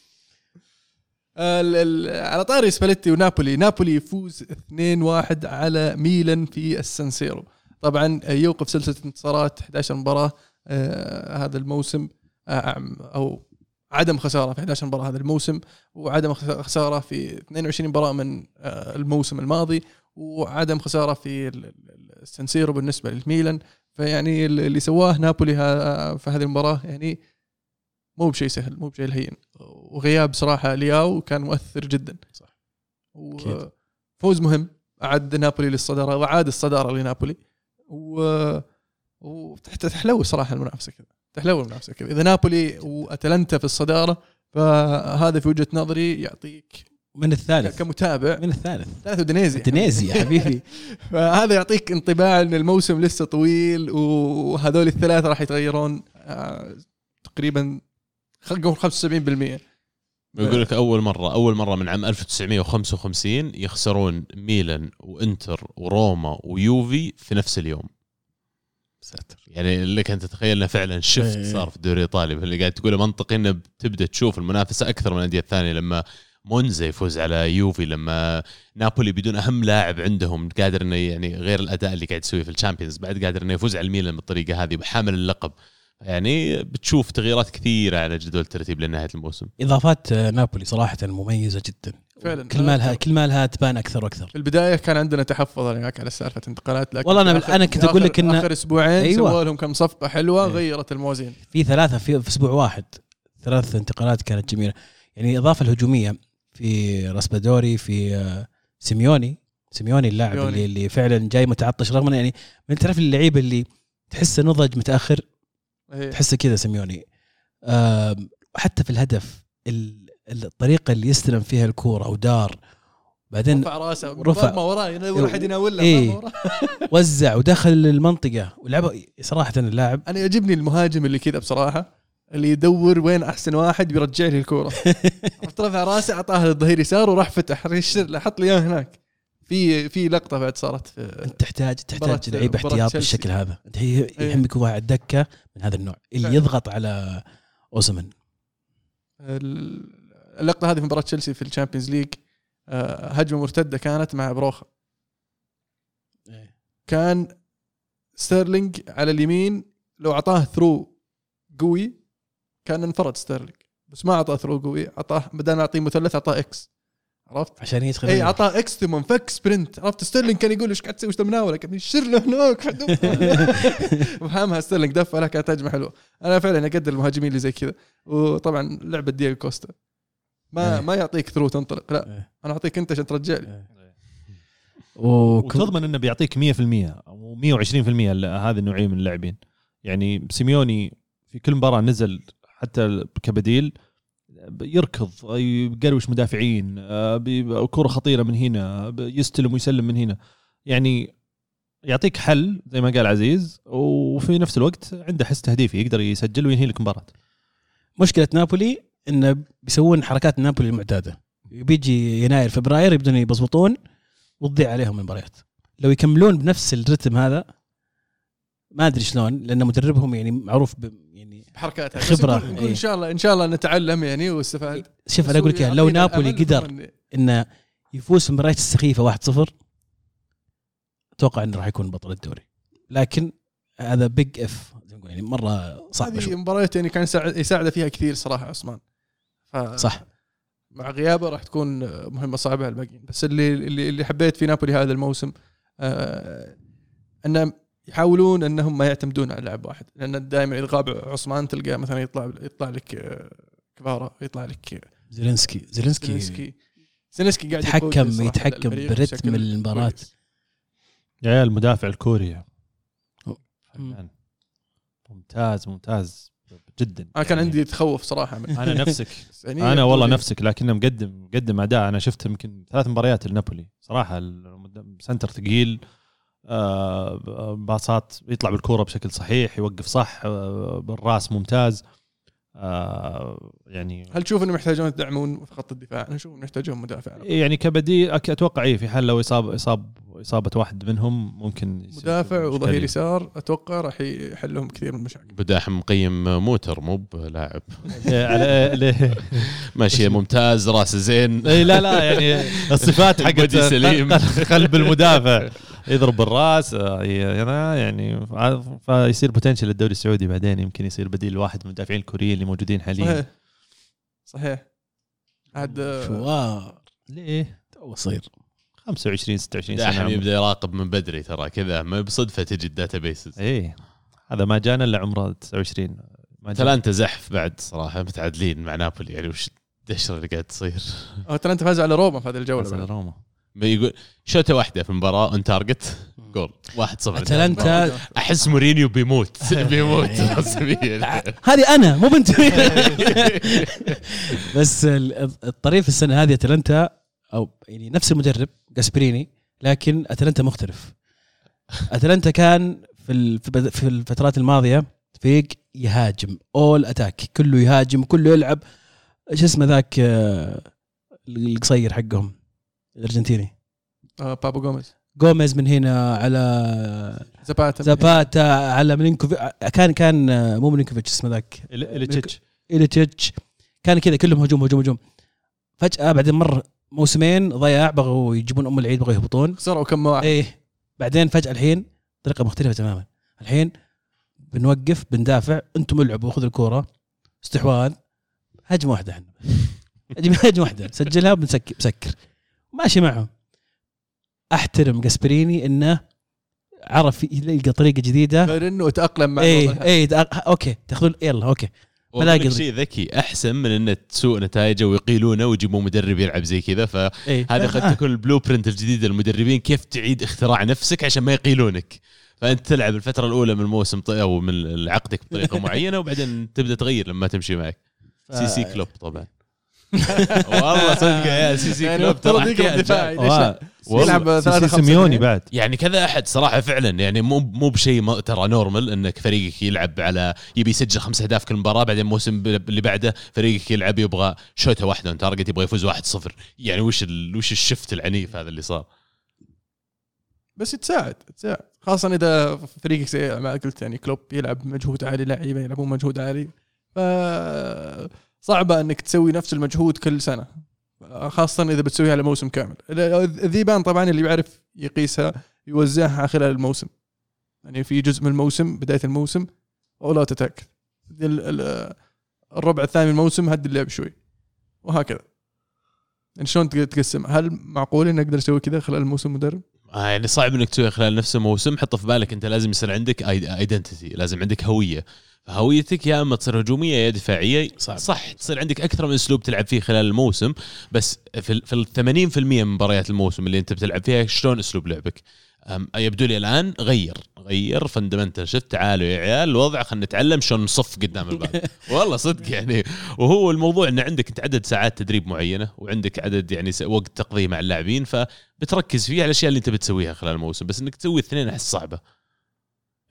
على طاري سباليتي ونابولي. نابولي يفوز 2-1 على ميلان في السانسيرو. طبعا يوقف سلسلة انتصارات 11 مباراة آه هذا الموسم آه أو عدم خسارة في 11 مباراة هذا الموسم وعدم خس- خسارة في 22 مباراة من آه الموسم الماضي وعدم خسارة في ال- ال- السانسيرو بالنسبة للميلان. فيعني اللي سواه نابولي في هذه المباراة يعني مو بشيء سهل مو بشيء هين وغياب صراحة لياو كان مؤثر جدا. صح. وفوز مهم. أعد نابولي للصدارة وعاد الصدارة لنابولي. و وتحلو صراحة المنافسة كذا. تحلو المنافسة كذا. إذا نابولي وأتلانتا في الصدارة فهذا في وجهة نظري يعطيك من الثالث. كمتابع. من الثالث. ثلاث ودنيزي دنيزي يا حبيبي. فهذا يعطيك انطباع إن الموسم لسه طويل وهذول الثلاثة راح يتغيرون آه، تقريبا خلينا نقول 75% يقول لك أول مرة أول مرة من عام 1955 يخسرون ميلان وإنتر وروما ويوفي في نفس اليوم. ساتر. يعني لك انت تتخيل إنه فعلا شفت إيه. صار في الدوري الإيطالي. اللي قاعد تقوله منطقي إنه بتبدا تشوف المنافسة أكثر من الأندية الثانية لما مونزا يفوز على يوفي لما نابولي بدون أهم لاعب عندهم قادر إنه يعني غير الأداء اللي قاعد يسويه في الشامبيونز بعد قادر إنه يفوز على الميلان بالطريقة هذه بحامل اللقب. يعني بتشوف تغييرات كثيرة على جدول الترتيب لنهاية الموسم إضافات آه، نابولي صراحة مميزة جدا فعلا. كل ما لها كل ما لها تبان أكثر وأكثر في البداية كان عندنا تحفظ أنا وياك على سالفة انتقالات لكن والله آخر- أنا كنت آخر- لك إن- اخر أسبوعين أيوة. سووا لهم كم صفقة حلوة إيه. غيرت الموازين في ثلاثة في, في أسبوع واحد ثلاث انتقالات كانت جميلة يعني الإضافة الهجومية في راسبادوري في آه، سيميوني سيميوني اللاعب. اللي, اللي فعلا جاي متعطش رغم إنه يعني من تعرف اللعيبة اللي تحسه نضج متأخر. تحسه كذا سيميوني آم، وحتى في الهدف ال- الطريقة اللي يستلم فيها الكورة ودار بعدين رفع راسه رفع. ما وراه ينور أحد يناول له إيه. وزع ودخل المنطقة. ولعبه صراحة اللاعب. أنا يعجبني المهاجم اللي كذا بصراحة اللي يدور وين أحسن واحد بيرجع لي الكورة. رفع راسه اعطاها للظهير يسار وراح فتح. حط لي إياه هناك. في في لقطة بعد صارت في انت تحتاج تحتاج لعيب احتياط. بالشكل هذا. هي- إيه. يهمك واحد دكة من هذا النوع. اللي فعلا. يضغط على اوزمن ال- اللقطة هذه في مباراة تشيلسي في ال Champions League آه، هجمة مرتدة كانت مع بروخا. كان ستيرلينج على اليمين لو أعطاه through قوي كان انفرد ستيرلينج. بس ما أعطاه through قوي اعطاه بدل ما يعطيه مثلث أعطاه X عرفت؟ عشان يدخل اي اعطاه X ثم فك sprint عرفت؟ ستيرلينج كان يقول إيش قاعد تسوي؟ إيش مناولك كان يشر له هناك. فهمها ستيرلينج دفه لها كانت هجمه حلوة. أنا فعلا أقدر المهاجمين اللي زي كذا. وطبعا لعبة دييغو كوستا. ما إيه. ما يعطيك through تنطلق. لا إيه. أنا أعطيك أنت عشان ترجع لي. وكم- وتضمن إنه بيعطيك 100% أو 120% ل- هذه النوعية من اللاعبين. يعني سيميوني في كل مباراة نزل حتى كبديل يركض يقروش مدافعين آه، كرة خطيرة من هنا يستلم ويسلم من هنا. يعني يعطيك حل زي ما قال عزيز وفي نفس الوقت عنده حس تهديفي يقدر يسجل وينهي لك مباراة. مشكلة نابولي انه بيسوون حركات نابولي المعتادة. بيجي يناير فبراير يبدون يبزبطون وتضيع عليهم المباريات. لو يكملون بنفس الرتم هذا ما أدري شلون لأن مدربهم يعني معروف يعني بحركات خبرة. نقول, نقول إيه. إن شاء الله إن شاء الله نتعلم يعني واستفاد. شوف أنا أقول لك لو نابولي قدر إنه يفوز المباريات السخيفة 1-0 أتوقع إنه راح يكون بطل الدوري. لكن هذا بيج اف يعني مرة صعبه هذه مباريات يعني كان يساعد يساعده فيها كثير صراحة عثمان. ف... صح. مع غيابه راح تكون مهمة صعبة على الباقيين. بس اللي اللي اللي حبيت في نابولي هذا الموسم آه انهم يحاولون أنهم ما يعتمدون على لاعب واحد. لأن دائما إذا غاب عثمان تلقى مثلا يطلع يطلع لك آه، كفارا يطلع لك زيلينسكي. زيلينسكي زيلينسكي. زيلينسكي قاعد يتحكم يتحكم برتم المباراة. يا عيال المدافع الكوري. ممتاز ممتاز. جدا. أنا كان يعني عندي تخوف صراحة من أنا نفسك. يعني أنا والله نفسك لكنه مقدم مقدم أداء. أنا شفت يمكن ثلاث مباريات لنابولي. صراحة سنتر ثقيل. آه، باصات يطلع بالكورة بشكل صحيح يوقف صح آه، بالراس ممتاز آه، يعني هل تشوف إنهم يحتاجون يدعمون في خط الدفاع؟ أنا أشوف إنهم يحتاجون مدافع يعني كبديل أك- أتوقع إيه في حال لو اصاب اصاب إصابة واحد منهم ممكن مدافع. وظهير يسار أتوقع راح يحل لهم كثير من المشاكل بداحم مقيم موتر مو بلاعب على ليه ماشي ممتاز راسه زين إيه، لا لا يعني الصفات حقت. قلب المدافع يضرب بالراس آه، يعني فيصير بوتنشل للدوري السعودي بعدين يمكن يصير بديل واحد من المدافعين الكوريين اللي موجودين حاليا. صحيح. صحيح. عاد آه، شوار ليه؟ تو صير 25 26 داحم سنة يبدا يراقب من بدري ترى كذا ما بصدفة تجي الداتا بيسز إيه. هذا ما جانا إلا عمره 29 ما جانا. أتلانتا زحف بعد صراحة متعادلين مع نابولي يعني وش الدشره اللي قاعد تصير؟ أتلانتا فاز على روما في هذه الجولة على. روما. يقول شوطه واحدة في المباراة اون تارجت جول 1-0 أتلانتا. أحس مورينيو بيموت. بيموت. هذه أنا مو بنت بس ال- الطريف السنة هذه أتلانتا أو يعني نفس المدرب جاسبريني لكن أتلانتا مختلف. أتلانتا كان في في الفترات الماضية فريق يهاجم all attack كله يهاجم كله يلعب. إيش اسمه ذاك آه، القصير حقهم؟ الأرجنتيني. آه بابو جوميز جوميز من هنا على زباتا. زاباتا على ملينكوفيتش كان كان آه، مو ملينكوفيتش اسمه ذاك. إليتشيتش. إليتشيتش. كان كذا كلهم هجوم هجوم هجوم. فجأة بعدين مر موسمين ضياع بغوا يجيبون أم العيد بغوا يهبطون. خسروا كم واحد. إيه. بعدين فجأة الحين طريقة مختلفة تماما. الحين بنوقف بندافع. أنتم العبوا خذوا الكورة. استحواذ. هجمة واحدة إحنا. هجمة واحدة. سجلها بنسكر. بسكر ماشي معهم أحترم جاسبريني إنه عرف يلقى طريقة جديدة. غير إنه تاقلم مع إيه الوضع. إيه okay تاخذون يلا okay. لك شيء ذكي أحسن من انه تسوء نتائجه ويقيلونه ويجيبون مدرب يلعب زي كذا. فهذا إيه. قد آه. تكون ال blueprint الجديده للمدربين. كيف تعيد اختراع نفسك عشان ما يقيلونك؟ فأنت تلعب الفترة الأولى من الموسم أو من عقدك بطريقة معينة وبعدين تبدأ تغير لما تمشي معك. سي سي كلوب طبعا. والله صدق يا سي سي يعني كلوب مفترض ترى يلعب سيسي ثلاثة خمسة سيميوني اثنين. بعد. يعني كذا أحد صراحة فعلا يعني مو مو بشيء ترى normal إنك فريقك يلعب على يبي يسجل خمس أهداف كل مباراة بعدين الموسم اللي بعده فريقك يلعب يبغى شوطه واحدة on target يبغى يفوز 1-0 يعني وش ال... وش ال shift العنيف هذا اللي صار؟ بس تساعد تساعد خاصة إذا فريقك زي ما قلت يعني كلوب يلعب مجهود عالي لعيبة يلعبون مجهود عالي. ف صعبة إنك تسوي نفس المجهود كل سنة خاصة إذا بتسويها على موسم كامل الذيبان طبعا اللي بيعرف يقيسها يوزعها خلال الموسم. يعني في جزء من الموسم بداية الموسم all out attack الربع الثاني من الموسم هد اللعب شوي. وهكذا. يعني شلون تق- تقسم هل معقول إني أقدر أسوي كذا خلال الموسم مدرب؟ آه يعني صعب إنك تسويها خلال نفس الموسم. حط في بالك أنت لازم يصير عندك identity لازم عندك هوية. فهويتك يا إما تصير هجومية يا دفاعية. صعب. صح تصير عندك أكثر من أسلوب تلعب فيه خلال الموسم. بس في ال- في ال 80% من مباريات الموسم اللي أنت بتلعب فيها شلون أسلوب لعبك؟ يبدو لي الآن غير. غير فندمنتال شفت تعالوا يا عيال الوضع خلينا نتعلم شلون نصف قدام الباب والله صدق يعني. وهو الموضوع إن عندك أنت عدد ساعات تدريب معينة وعندك عدد يعني وقت تقضيه مع اللاعبين فبتركز فيه على الأشياء اللي أنت بتسويها خلال الموسم. بس إنك تسوي الاثنين أحس صعبة.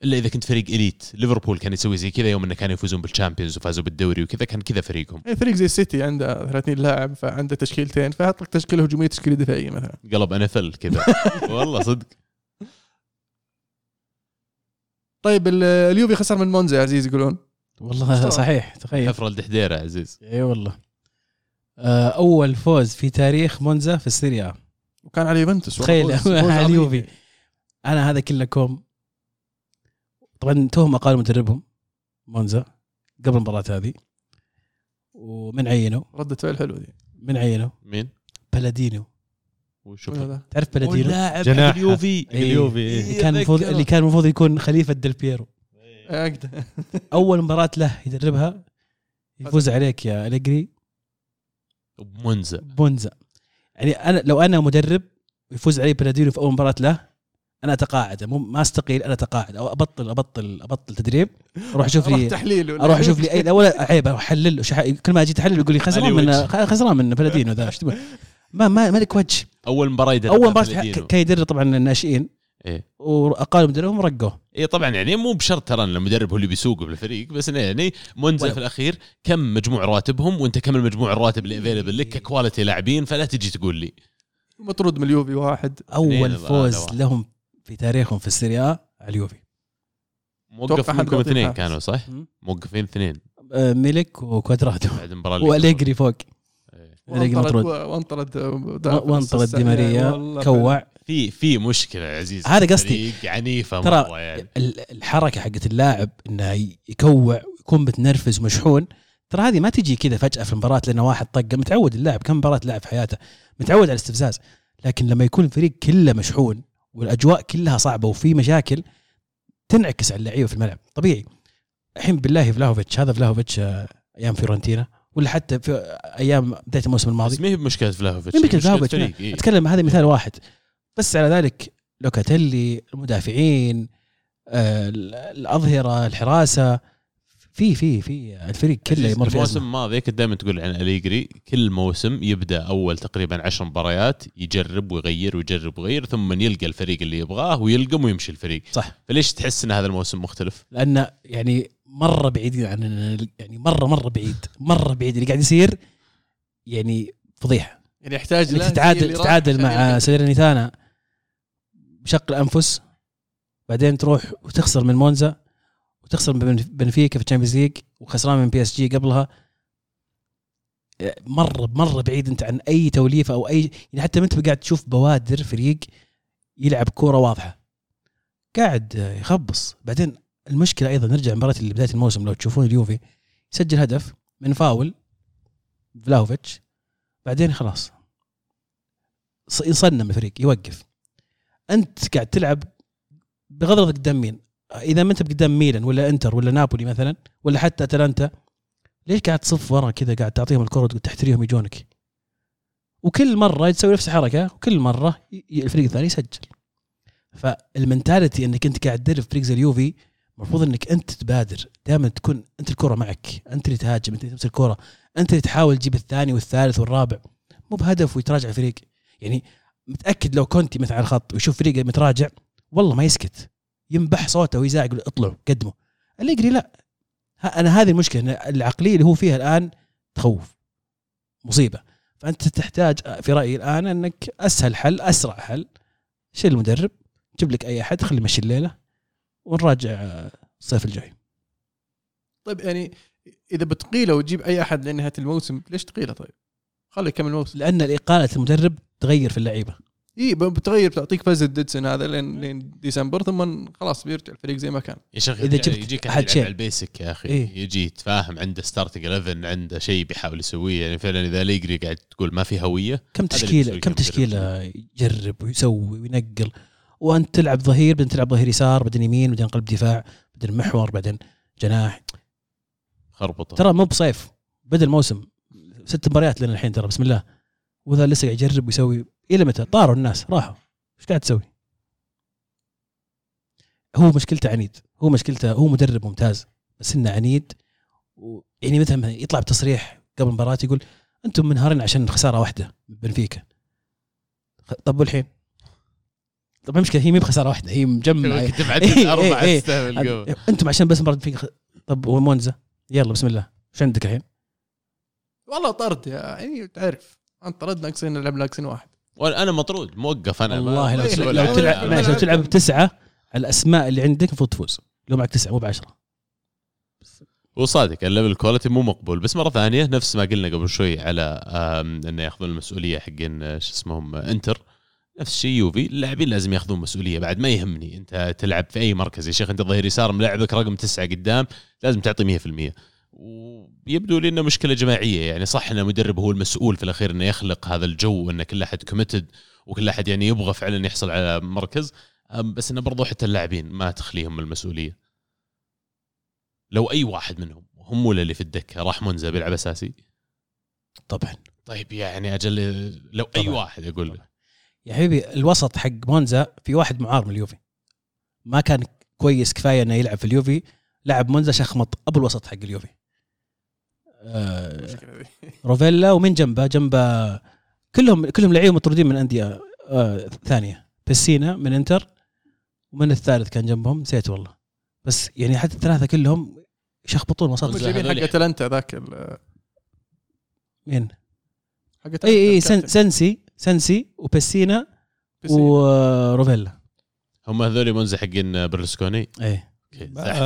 إلا إذا كنت فريق elite. ليفربول كان يسوي زي كذا يوم إنه كانوا يفوزون بال Champions وفازوا بالدوري وكذا كان كذا فريقهم. يعني فريق زي السيتي عنده 30 لاعب فعنده تشكيلتين فحط لك تشكيلة هجومية تشكيلة دفاعية مثلا. قلب ان اف كذا. والله صدق. طيب ال- اليوفي خسر من مونزا يا عزيز يقولون. والله صحيح تخيل. حفره الدحديره عزيز. إي والله. آه، أول فوز في تاريخ مونزا في السيريا. وكان على يوفنتوس تخيل على. اليوفي أنا هذا كله كوم. طبعا توهم قالوا مدربهم مونزا قبل المباراة هذه. ومن عينوا ردة فعل حلوة دي. من عينوا مين؟ بلادينو وشوف. تعرف بلادينو لاعب جناح. اليوفي إيه. اليوفي إيه. اللي كان المفروض اللي كان المفروض يكون خليفة ديل بيرو أقدر. أول مباراة له يدربها يفوز عليك يا أليجري منزع بونزا يعني أنا لو أنا مدرب يفوز علي بلادينو في أول مباراة له أنا اتقاعد مو ما أستقيل أنا اتقاعد أو ابطل ابطل أبطل تدريب أروح أشوف لي تحليل أروح أشوف لي اي ولا عيب أروح احلل. كل ما أجي احلل يقول لي خسران من. خسران من بلادينو ذا إيش تقول ما ما مالك وجه. أول مباراة يدرب أول مباراة. كان يدرب طبعا الناشئين. إيه. واقالوا مدربهم ورقوه. اي طبعا يعني مو بشرط ترى إن المدرب هو اللي بيسوقه بالفريق بس انه يعني منزل في الأخير كم مجموع رواتبهم وأنت كم المجموع الرواتب اللي available لك ك quality لاعبين فلا تجي تقول لي. مطرود من اليوفي واحد. أول اثنين فوز ضاعوا. لهم في تاريخهم في السيريا على اليوفي. موقف منكم اثنين. كانوا صح؟ موقفين اثنين. آه، ميلك وكوادرادو. بعد المباراة اللي وأليجري فوق. وانطرد مطرود. وانطرد وانطرد دي ماريا كوع. في في مشكلة يا عزيز هذا قصدي. عنيفة ترى مره يعني. ال- الحركة حقت اللاعب إنه يكوع يكون متنرفز ومشحون ترى هذه ما تجي كذا فجأة في المباراة لأنه واحد طقه متعود اللاعب كم مباراة لعب في حياته؟ متعود على الاستفزاز. لكن لما يكون الفريق كله مشحون والأجواء كلها صعبة وفي مشاكل تنعكس على اللعيبة في الملعب. طبيعي. الحين بالله فلاهوفيتش هذا فلاهوفيتش آه، أيام فيورنتينا. ولا حتى في أيام بدايه الموسم الماضي بس ما هي بمشكلة مشكلة فلاهوفيتش؟ فريق إيه. أتكلم هذا مثال واحد بس على ذلك لوكاتيلي المدافعين آه، الأظهرة الحراسة في في في الفريق كله يمر في الموسم. الماضي كنت دائما تقول عن أليجري كل موسم يبدأ أول تقريبا عشر مباريات يجرب ويغير ويجرب ويغير ثم يلقى الفريق اللي يبغاه ويلقم ويمشي الفريق صح فليش تحس إن هذا الموسم مختلف؟ لأن يعني مرة بعيدين عن يعني مره مرة بعيد. مرة بعيد. اللي قاعد يصير يعني فضيحة. يعني يحتاج إنك تتعادل تتعادل مع يلحق. سيرنيتانا بشق الانفس بعدين تروح وتخسر من مونزا. وتخسر من بن- بنفيكا في ال Champions League. وخسران من PSG قبلها. مره مرة بعيد أنت عن أي توليفة أو اي يعني حتى أنت قاعد تشوف بوادر فريق يلعب كورة واضحة. قاعد يخبص. بعدين المشكلة أيضا نرجع مباراه بداية الموسم لو تشوفون اليوفي يسجل هدف من فاول فلاوفيتش بعدين خلاص. يصنم الفريق يوقف. أنت قاعد تلعب بغض النظر قدام مين؟ إذا ما أنت قدام ميلان ولا إنتر ولا نابولي مثلا ولا حتى أتلانتا ليش قاعد تصف ورا كذا قاعد تعطيهم الكرة وتقول تحتريهم يجونك؟ وكل مرة تسوي نفس الحركة وكل مرة الفريق الثاني يسجل. فال mentality إنك أنت قاعد تدرب فريق زي اليوفي المفروض إنك أنت تبادر. دائما تكون أنت الكرة معك. أنت اللي تهاجم أنت اللي تمسك الكرة. أنت اللي تحاول تجيب الثاني والثالث والرابع. مو بهدف ويتراجع الفريق يعني متأكد لو كنتي مثلا على الخط ويشوف فريق متراجع والله ما يسكت. ينبح صوته ويزعق يقول اطلعوا قدموا. اليجري لا. أنا هذه المشكلة العقلية اللي هو فيها الآن تخوف. مصيبة. فأنت تحتاج في رأيي الآن إنك أسهل حل أسرع حل. شيل المدرب جيب لك أي أحد خليه يمشي الليلة. ونراجع الصيف الجاي. طيب يعني إذا بتقيله وتجيب أي أحد لنهاية الموسم ليش تقيله طيب؟ خليه يكمل الموسم. لأن إقالة المدرب تغير في اللعيبة. إي بتغير بتعطيك فاز الديدسون هذا لين لين ديسمبر ثم خلاص بيرجع الفريق زي ما كان. يا شيخ إذا جبت يجيك أحد شيء. على البيسك يا أخي إيه. يجي يتفاهم عنده ستارتنج 11 عنده شيء بيحاول يسويه. يعني فعلا إذا ليجري قاعد تقول ما في هوية كم تشكيله كم تشكيلة يجرب ويسوي وينقل؟ وانت تلعب ظهير بعدين تلعب ظهير يسار بعدين يمين بعدين قلب دفاع بعدين محور بعدين جناح. خربطة. ترى مو بصيف بدا الموسم ست مباريات لنا الحين ترى بسم الله. وذا لسه قاعد يجرب ويسوي. إلى متى؟ طاروا الناس راحوا. إيش قاعد تسوي؟ هو مشكلته عنيد. هو مشكلته هو مدرب ممتاز. بس إنه عنيد. ويعني مثلا يطلع بتصريح قبل المباراة يقول أنتم منهارين عشان خسارة واحدة بنفيكا. طب والحين؟ طب المشكلة هي مي بخسارة واحدة هي مجمعة. كنت إيه، إيه، تستاهل القوة. أنتم عشان بس بنفيكا خ- طب ومونزا؟ يلا بسم الله. إيش عندك الحين؟ والله طرد يا يعني تعرف أنت طرد ناقصين نلعب ناقصين واحد. وأنا أنا مطرود موقف أنا. والله لو, إيه، تلعب لو تلعب. لو تلعب. بتسعة الأسماء اللي عندك المفروض تفوز. لو معك تسعة مو بعشرة. وصادق ال level quality مو مقبول. بس مرة ثانية نفس ما قلنا قبل شوي على إنه يأخذون المسؤولية حقين آه، شو اسمهم آه، انتر نفس الشيء يوفي اللاعبين لازم ياخذون مسؤولية بعد ما يهمني. انت تلعب في أي مركز يا شيخ انت ظهير يسار ملاعبك رقم تسعة قدام لازم تعطي 100% ويبدو لي إنه مشكلة جماعية يعني صح إن المدرب هو المسؤول في الأخير إنه يخلق هذا الجو ان كل أحد committed وكل أحد يعني يبغى فعلا يحصل على مركز. بس إنه برضو حتى اللاعبين ما تخليهم المسؤولية. لو أي واحد منهم هم ولا اللي في الدكة راح منزه بيلعب أساسي؟ طبعا. طيب يعني أجل لو أي طبعاً. واحد أقول لك يا حبيبي الوسط حق مونزا في واحد معار من اليوفي. ما كان كويس كفاية إنه يلعب في اليوفي. لعب مونزا شخمط أبو الوسط حق اليوفي. آه المشكلة ذي. روفيلا ومن جنبه جنبه كلهم كلهم لعيبة مطرودين من أندية آه ثانية. بسينا من إنتر ومن الثالث كان جنبهم نسيت والله. بس يعني حتى الثلاثة كلهم يشخبطون وسط. هذول. حق أتلانتا ذاك ال- مين؟ حق اي اي سنسي سنسي وبسينا بس- وروفيلا. هم هذول منزه حقين برلسكوني؟ إيه.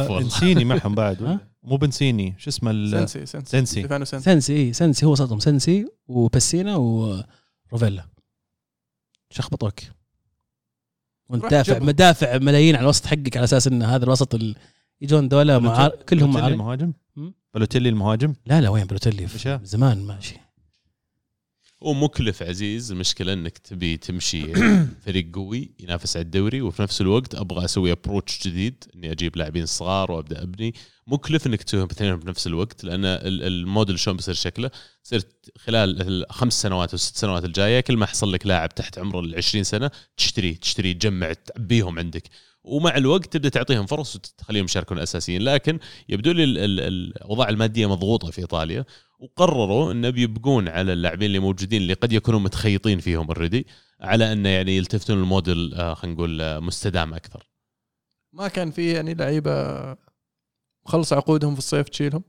بنسيني معهم بعد. ها؟ مو بنسيني شو اسمه ال- سنسي سنسي سنسي. سنسي سنسي اي سنسي هو وسطهم سنسي وبسينا وروفيلا. شخبطوك وانت دافع. مدافع ملايين على الوسط حقك على أساس إن هذا الوسط ال... يجون دولة مع كلهم بلوتيلي المهاجم؟ بلوتيلي المهاجم؟ لا لا وين بلوتيلي؟ زمان ماشي. ومكلف عزيز المشكلة إنك تبي تمشي فريق قوي ينافس على الدوري وفي نفس الوقت أبغى أسوي approach جديد إني أجيب لاعبين صغار وأبدأ أبني. مكلف إنك تسويهم اثنين بنفس الوقت لأن ال- الموديل شلون بيصير شكله؟ صرت خلال الخمس سنوات والست سنوات الجاية كل ما حصل لك لاعب تحت عمر ال 20 سنة تشتريه تشتريه تجمع تعبيهم عندك. ومع الوقت تبدأ تعطيهم فرص وتخليهم يشاركون اساسيين لكن يبدو لي ال- ال- الاوضاع الماديه مضغوطه في إيطاليا وقرروا انه بيبقون على اللاعبين اللي موجودين اللي قد يكونوا متخيطين فيهم اوريدي على انه يعني يلتفتون الموديل آه، خلينا نقول آه، مستدام أكثر. ما كان في يعني لعيبة مخلص عقودهم في الصيف تشيلهم؟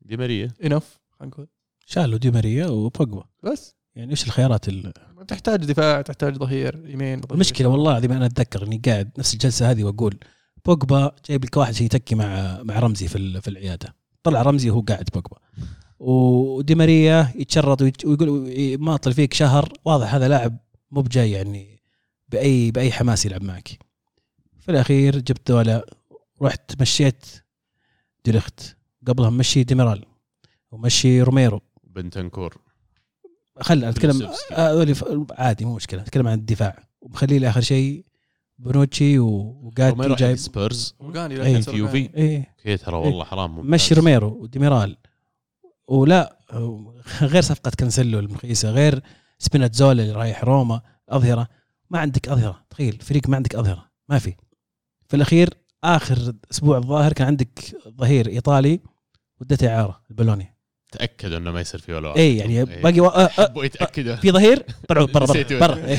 دي ماريا. انف خلينا نقول. شالوا دي ماريا وبوجبا. بس. يعني إيش الخيارات ال- تحتاج دفاع تحتاج ظهير يمين ظهير المشكلة. والله العظيم أنا أتذكر إني قاعد نفس الجلسة هذه وأقول بوجبا جايب لك واحد عشان يتكي مع مع رمزي في ال- في العيادة. طلع رمزي وهو قاعد بوجبا. ودي ماريا يتشرط ويقول ماطل فيك شهر. واضح هذا لاعب مو بجاي يعني باي بأي حماس يلعب معك. في الأخير جبت ولا رحت مشيت ديليخت قبلها مشي ديميرال. ومشي روميرو. بنتنكور. خل أتكلم كولوسيفسكي. هذول عادي مو مشكلة. أتكلم عن الدفاع. ومخليه لآخر شيء بونوتشي وجاتي جايب سبيرز. وغاني إيه، لا في يوفي. إيه. ترى والله حرام ممتاز. مشي روميرو وديميرال. ولا غير صفقة كانسيلو المخيسه غير سبيناتزولا اللي رايح روما أظهرة. ما عندك أظهرة. تخيل فريق ما عندك أظهرة. ما في. في الأخير آخر أسبوع الظاهر كان عندك ظهير إيطالي ودته إعارة البلوني تاكدوا إنه ما يصير في ولا واحد. اي يعني إيه. باقي و... آه، يبغوا يتاكدوا في ظهير؟ طلعوا برا برا. برا. إيه.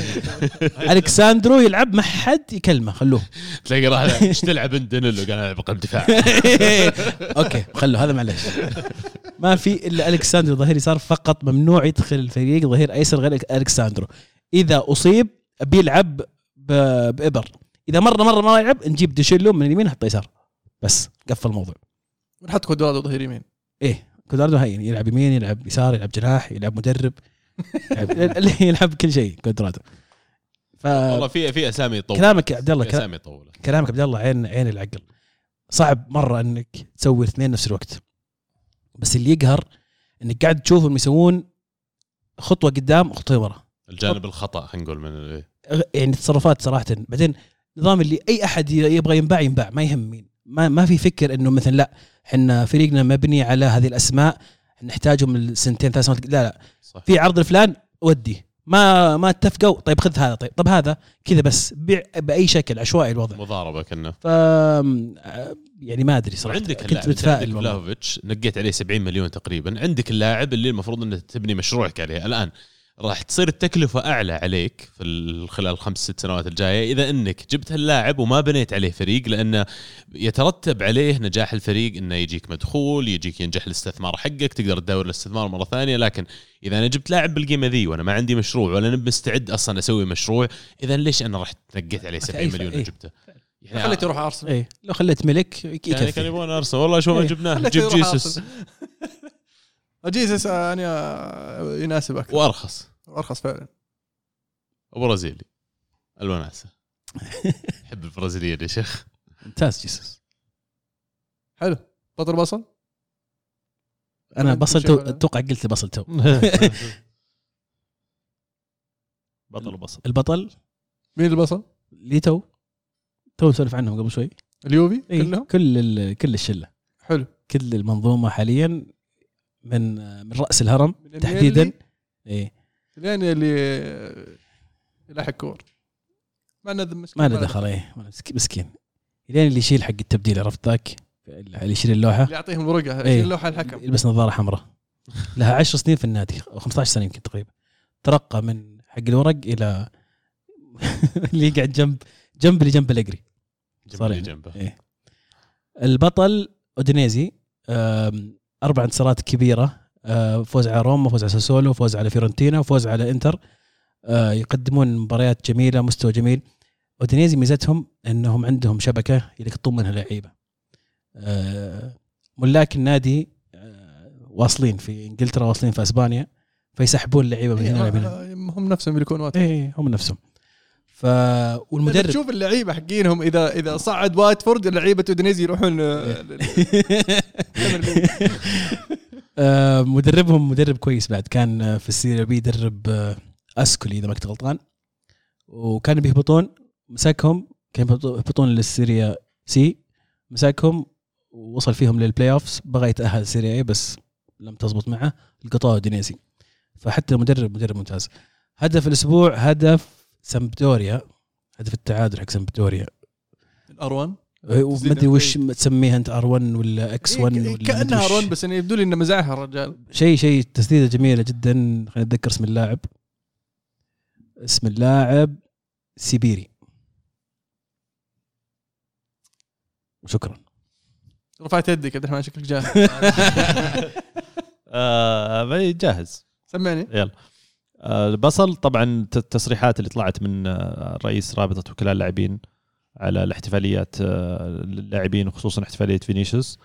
ألكساندرو يلعب ما حد يكلمه خلوه. تلاقي راح إيش تلعب أنت؟ دانيلو قال العب قلب دفاع okay خلوا هذا معلش ما في إلا ألكساندرو ظهير يسار فقط ممنوع يدخل الفريق ظهير أيسر غير ألكساندرو. إذا أصيب بيلعب ب- بابر إذا مره مرة ما يلعب نجيب ديشيلو من اليمين نحطه يسار. بس قفل الموضوع. ونحط كودرادو ظهير يمين. إيه. كوداردو هين يلعب يمين يلعب يسار يلعب جناح يلعب مدرب يلعب, يلعب كل شيء كودرادو والله في في أسامي طول كلامك عبد الله أسامي طوله كلامك عبد الله عين عين العقل. صعب مرة إنك تسوي اثنين نفس الوقت. بس اللي يقهر إنك قاعد تشوفهم يسوون خطوة قدام خطوه ورا. الجانب الخطأ خلينا نقول من يعني تصرفات صراحة. بعدين نظام اللي أي أحد يبغى ينباع ينباع. ما يهم مين. ما ما في فكر إنه مثلا لا إحنا فريقنا مبني على هذه الأسماء نحتاجهم السنتين ثلاث سنوات لا لا. صح. في عرض لفلان ودي. ما ما اتفقوا طيب خذ هذا طيب طب هذا كذا بس بيع بأي شكل عشوائي الوضع. مضاربة كنا. ف يعني ما أدري صراحة وعندك كنت متفائل عندك نقيت عليه 70 مليون تقريبا. عندك اللاعب اللي المفروض انك تبني مشروعك عليه. الآن راح تصير التكلفة أعلى عليك في ال- خلال الخمس ست سنوات الجاية إذا أنك جبت هاللاعب وما بنيت عليه فريق لأنه يترتب عليه نجاح الفريق أنه يجيك مدخول يجيك ينجح الاستثمار حقك تقدر تدور الاستثمار مرة ثانية لكن إذا أنا جبت لاعب بالقيمة ذي وأنا ما عندي مشروع ولا أنا مستعد أصلا أسوي مشروع إذا ليش أنا رحت نقيت عليه في 70 أي مليون إيه. وجبته؟ يعني خليته يروح أرسنال. إيه لو خليت ملك يعني كان يبغون أرسنال. والله شو ما إيه. جبناه جيب جيسوس. جيسوس يعني يناسب أكثر وأرخص. ارخص فعلا. وبرازيلي الوناسة. أحب البرازيليين يا شيخ. ممتاز جيسوس. حلو. بطل بصل؟ أنا بصل تو؟ أتوقع قلت بصل تو. بطل وبصل البطل؟ مين البصل؟ لي تو تو نسولف عنهم قبل شوي. اليوفي إيه، كلهم؟ كل ال- كل الشلة. حلو. كل المنظومة حاليا من من رأس الهرم من تحديدا. اللي- إيه. لين اللي يلاحق كور. ما لنا مسكين ما له دخل إيه مسك- مسكين لين اللي يشيل حق التبديل عرفت ذاك اللي يشيل اللوحة. اللي يعطيهم ورقة إيه. يشيل لوحه الحكم. يلبس نظارة حمراء. لها 10 سنين في النادي أو 15 سنة يمكن تقريبا. ترقى من حق الورق إلى اللي يقعد جنب جنب اللي جنب الأجري. صار جنبه يعني. جنبه. إيه. البطل أودينيزي أربع انتصارات كبيرة آه، فوز على روما فوز على ساسولو فوز على فيورنتينا فوز على إنتر. آه، يقدمون مباريات جميلة مستوى جميل. أودينيزي ميزتهم إنهم عندهم شبكة يلقطون منها لعيبة. آه، ملاك النادي واصلين في إنجلترا واصلين في أسبانيا فيسحبون اللعيبه من هنا إيه، هم نفسهم يملكون وقت إيه هم نفسهم. ف المدرب والمدرب تشوف اللعيبة حقينهم اذا إذا صعد واتفورد لعيبه اودينيزي يروحون آه، آه، مدربهم مدرب كويس بعد. كان آه، في السيريا بي يدرب أسكولي إذا ما كنت غلطان. وكانوا بيهبطون مسكهم كانوا يهبطون للسيريا سي مسكهم ووصل فيهم لل playoffs بغى يتأهل السيريا اي بس لم تزبط معه القطاع دينيزي فحتى مدرب مدرب ممتاز. هدف الأسبوع هدف سمبدوريا هدف التعادل حق سمبدوريا R one ما أدري وش تسميها أنت R 1 ولا X 1 ولا ما أدري كأنها وش. R one بس يعني يبدو لي إنه مزعها الرجال. شيء شيء تسديدة جميلة جدا. خلينا نتذكر اسم اللاعب. اسم اللاعب سيبيري. وشكرا رفعت يدك عبد الرحمن شكلك جاهز. آه جاهز. سمعني. يلا. البصل طبعا الت- التصريحات اللي طلعت من آه، رئيس رابطة وكلاء اللاعبين على الاحتفاليات آه، للاعبين وخصوصا احتفالية فينيسيوس.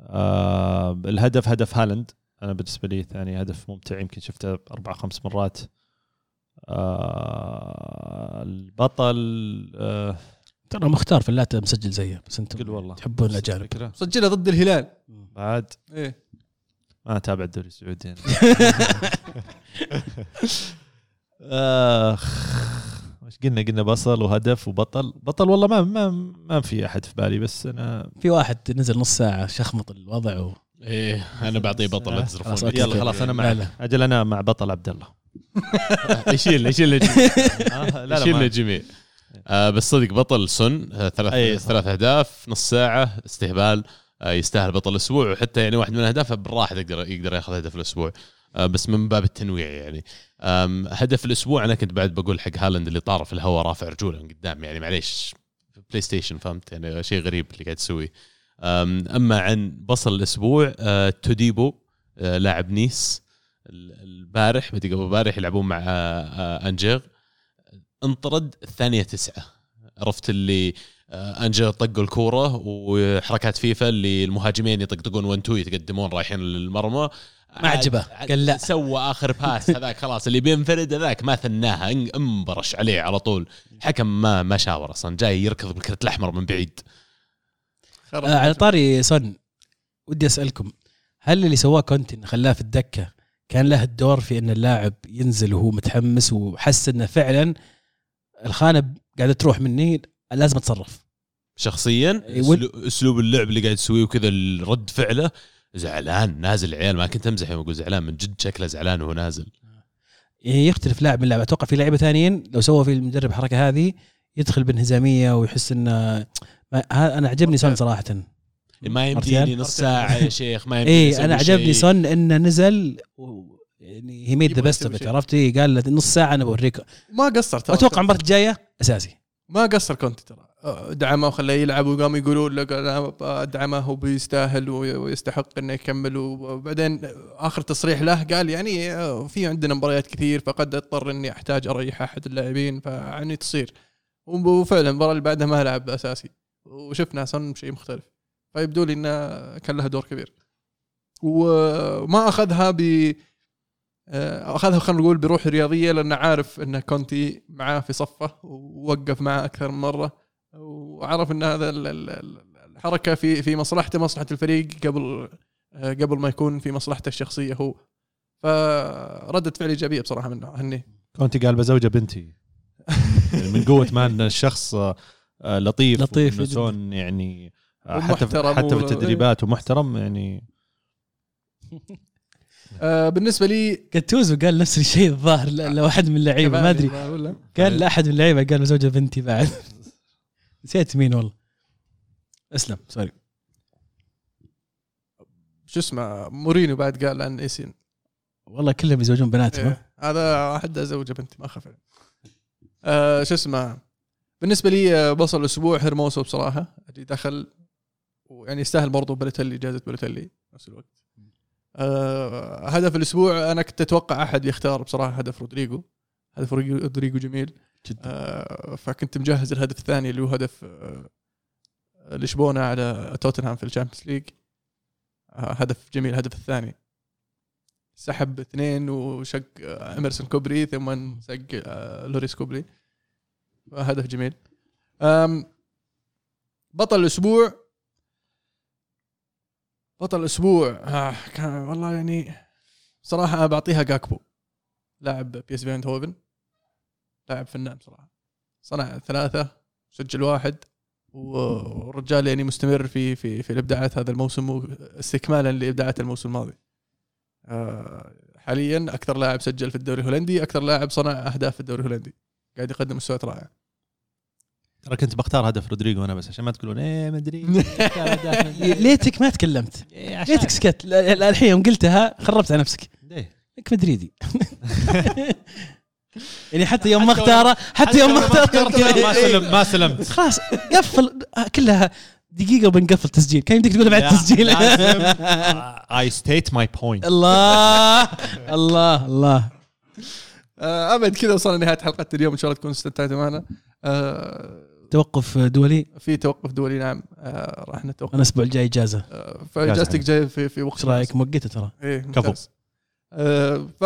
آه، الهدف هدف هالاند. أنا بالنسبة لي ثاني هدف ممتع يمكن شفته أربع خمس مرات. آه، البطل آه، ترى مختار في اللاتة مسجل زيه بس أنتم قل والله. تحبون الأجانب. سجلها ضد الهلال. بعد. إيه. ما أتابع الدوري السعودي. آخ وش قلنا؟ قلنا بصل وهدف وبطل. بطل والله ما ما ما في أحد في بالي بس أنا في واحد نزل نص ساعة شخمط الوضع و... إيه أنا بعطيه بطل لا خلاص، تزرفون. يلا خلاص أنا لا. أجل أنا مع بطل عبد الله. يشيل يشيل الجميع آه، لا يشيل لا الجميع. آه بس صدق بطل سن آه ثلاث. ثلاث أهداف نص ساعة استهبال. آه يستاهل بطل الأسبوع وحتى يعني واحد من أهدافه بالراحة يقدر يقدر ياخذ هدف الأسبوع. آه بس من باب التنويع يعني. هدف الأسبوع أنا كنت بعد بقول حق هالاند اللي طار في الهواء رافع رجوله من قدام يعني معليش PlayStation فهمت؟ يعني شيء غريب اللي قاعد تسويه أما عن بصل الأسبوع آه توديبو آه لاعب نيس ال- البارح بدي قبل البارح يلعبون مع آه، آه، أنجيغ. انطرد الثانية تسعة. عرفت اللي آه، انجيغ طقوا الكورة وحركات فيفا اللي المهاجمين يطقطقون 1 2 يتقدمون رايحين للمرمى. ما عجبه. قال لا. سوى آخر pass هذاك خلاص اللي بينفرد هذاك ما ثناها إن- انبرش عليه على طول. الحكم ما ما شاور أصلا جاي يركض بالكرت الأحمر من بعيد. آه على طاري صن ودي أسألكم هل اللي سواه كونتي انه خلاه في الدكة كان له الدور في إن اللاعب ينزل وهو متحمس وحس إنه فعلا الخانة قاعدة تروح مني لازم اتصرف. شخصيا إيه، أسلوب اللعب اللي قاعد يسويه وكذا رد فعله زعلان نازل عيال ما كنت أمزح يوم أقول زعلان من جد شكله زعلان وهو نازل. يعني يختلف لاعب من لاعب. أتوقع في لعيبة ثانيين لو سووا في المدرب الحركة هذه يدخل بانهزامية ويحس إنه أنا عجبني سون صراحة. ما؟ يمديني نص ساعة يا شيخ ما يمديني اي أنا عجبني. سون إنه نزل و يعني he made the best. عرفت؟ إيه، قال له نص ساعة أنا بوريك. ما قصر ترى. أتوقع المباراة الجاية أساسي. ما قصر كنت ترى. دعمه وخلاه يلعب وقاموا يقولون له دعمه وبيستاهل وي- ويستحق إنه يكمل. وبعدين آخر تصريح له قال يعني في عندنا مباريات كثير فقد اضطر إني أحتاج أريح أحد اللاعبين فيعني تصير. وفعلا المباراة اللي بعدها ما لعب أساسي. وشفنا صن شيء مختلف. فيبدو لي إنه كان لها دور كبير. وما أخذها ب آه، أخذها خلينا نقول بروح رياضية لأنه عارف إن كونتي معاه في صفه ووقف معاه أكثر من مرة وعرف إن هذا ال- ال- ال- الحركة في في مصلحته مصلحة الفريق قبل آه، قبل ما يكون في مصلحته الشخصية هو. فردة فعل إيجابية بصراحة منه هني. كونتي قال بزوجه بنتي. يعني من قوة ما إن الشخص آه، آه، لطيف لطيف يعني آه، حتى حتى في التدريبات ومحترم يعني. آه، بالنسبة لي قاتوزو قال نفس الشيء الظاهر لواحد من اللعيبة ما أدري. قال لاحد من اللعيبة قال زوجة بنتي بعد. نسيت مين والله. اسلم سوري. شو اسمه؟ مورينيو بعد قال عن ايسين والله كلهم يزوجون بناتهم؟ إيه. هذا واحد زوجة بنتي ما اخاف عليه. آه شو اسمه؟ بالنسبة لي آه، وصل أسبوع هرموسو بصراحة اللي دخل ويعني يستاهل برضه بلوتيلي جائزة بلوتيلي نفس الوقت. آه هدف الأسبوع أنا كنت أتوقع أحد يختار بصراحة هدف رودريجو. هدف رودريجو- جميل. جدا. آه فكنت مجهز الهدف الثاني اللي هو هدف آه لشبونة على توتنهام في ال Champions League. آه هدف جميل الهدف الثاني. سحب اثنين وشق آه، اميرسون كوبري ثم سق آه، لوريس كوبري. هدف جميل. بطل الأسبوع بطل الأسبوع آه كان والله يعني صراحة بعطيها جاكبو لاعب PSV ايندهوفن لاعب فنان صراحة صنع ثلاثة سجل واحد والرجال يعني مستمر في في في الإبداعات هذا الموسم استكمالا لإبداعات الموسم الماضي. آه، حاليا أكثر لاعب سجل في الدوري الهولندي، أكثر لاعب صنع أهداف في الدوري الهولندي. قاعد يقدم مستويات رائعة. ترى كنت بختار هدف رودريجو أنا بس عشان ما تقولون إيه مدري ليتك ما تكلمت. ليتك سكت. الحين يوم قلتها خربت على نفسك. ليه؟ انك مدريدي. يعني حتى يوم ما اختاره حتى يوم ما اختاره ما سلم ما سلمت. خلاص قفل. كلها دقيقة وبنقفل تسجيل. كان يمديك تقولها بعد التسجيل I state my point الله الله الله. آه، أبد كذا وصلنا لنهاية حلقه اليوم. إن شاء الله تكونوا استمتعتوا معنا. آه، توقف دولي؟ في توقف دولي نعم. آه، راح نتوقف. أنا الأسبوع الجاي إجازة. آه، فاجازتك جاية في في وقت إيش رأيك؟ موقته ترى. إيه كفو. آه، ف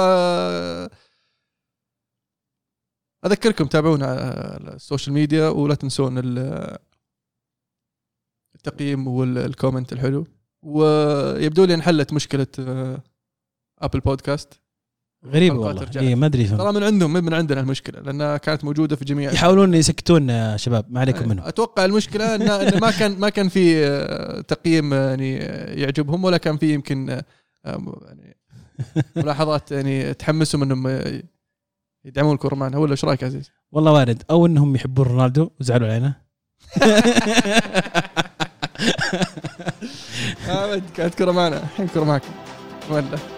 أذكركم تابعونا على ال social media ولا تنسون ال- التقييم وال comment الحلو. ويبدو لي انحلت مشكلة آه، Apple Podcast. غريبه والله. اي ما أدري ترى من عندهم من عندنا المشكلة لأنها كانت موجودة في جميع يحاولون يسكتون شباب ما عليكم منهم. أتوقع المشكلة ان إن ما كان ما كان في آه، تقييم آه، يعني آه، يعجبهم ولا كان في يمكن يعني ملاحظات يعني تحمسهم إنهم يدعمون الكره معنا. ولا إيش رأيك عزيز؟ والله وارد. أو إنهم يحبون رونالدو وزعلوا علينا. كانت كره معنا. الحين كره معكم. ولا.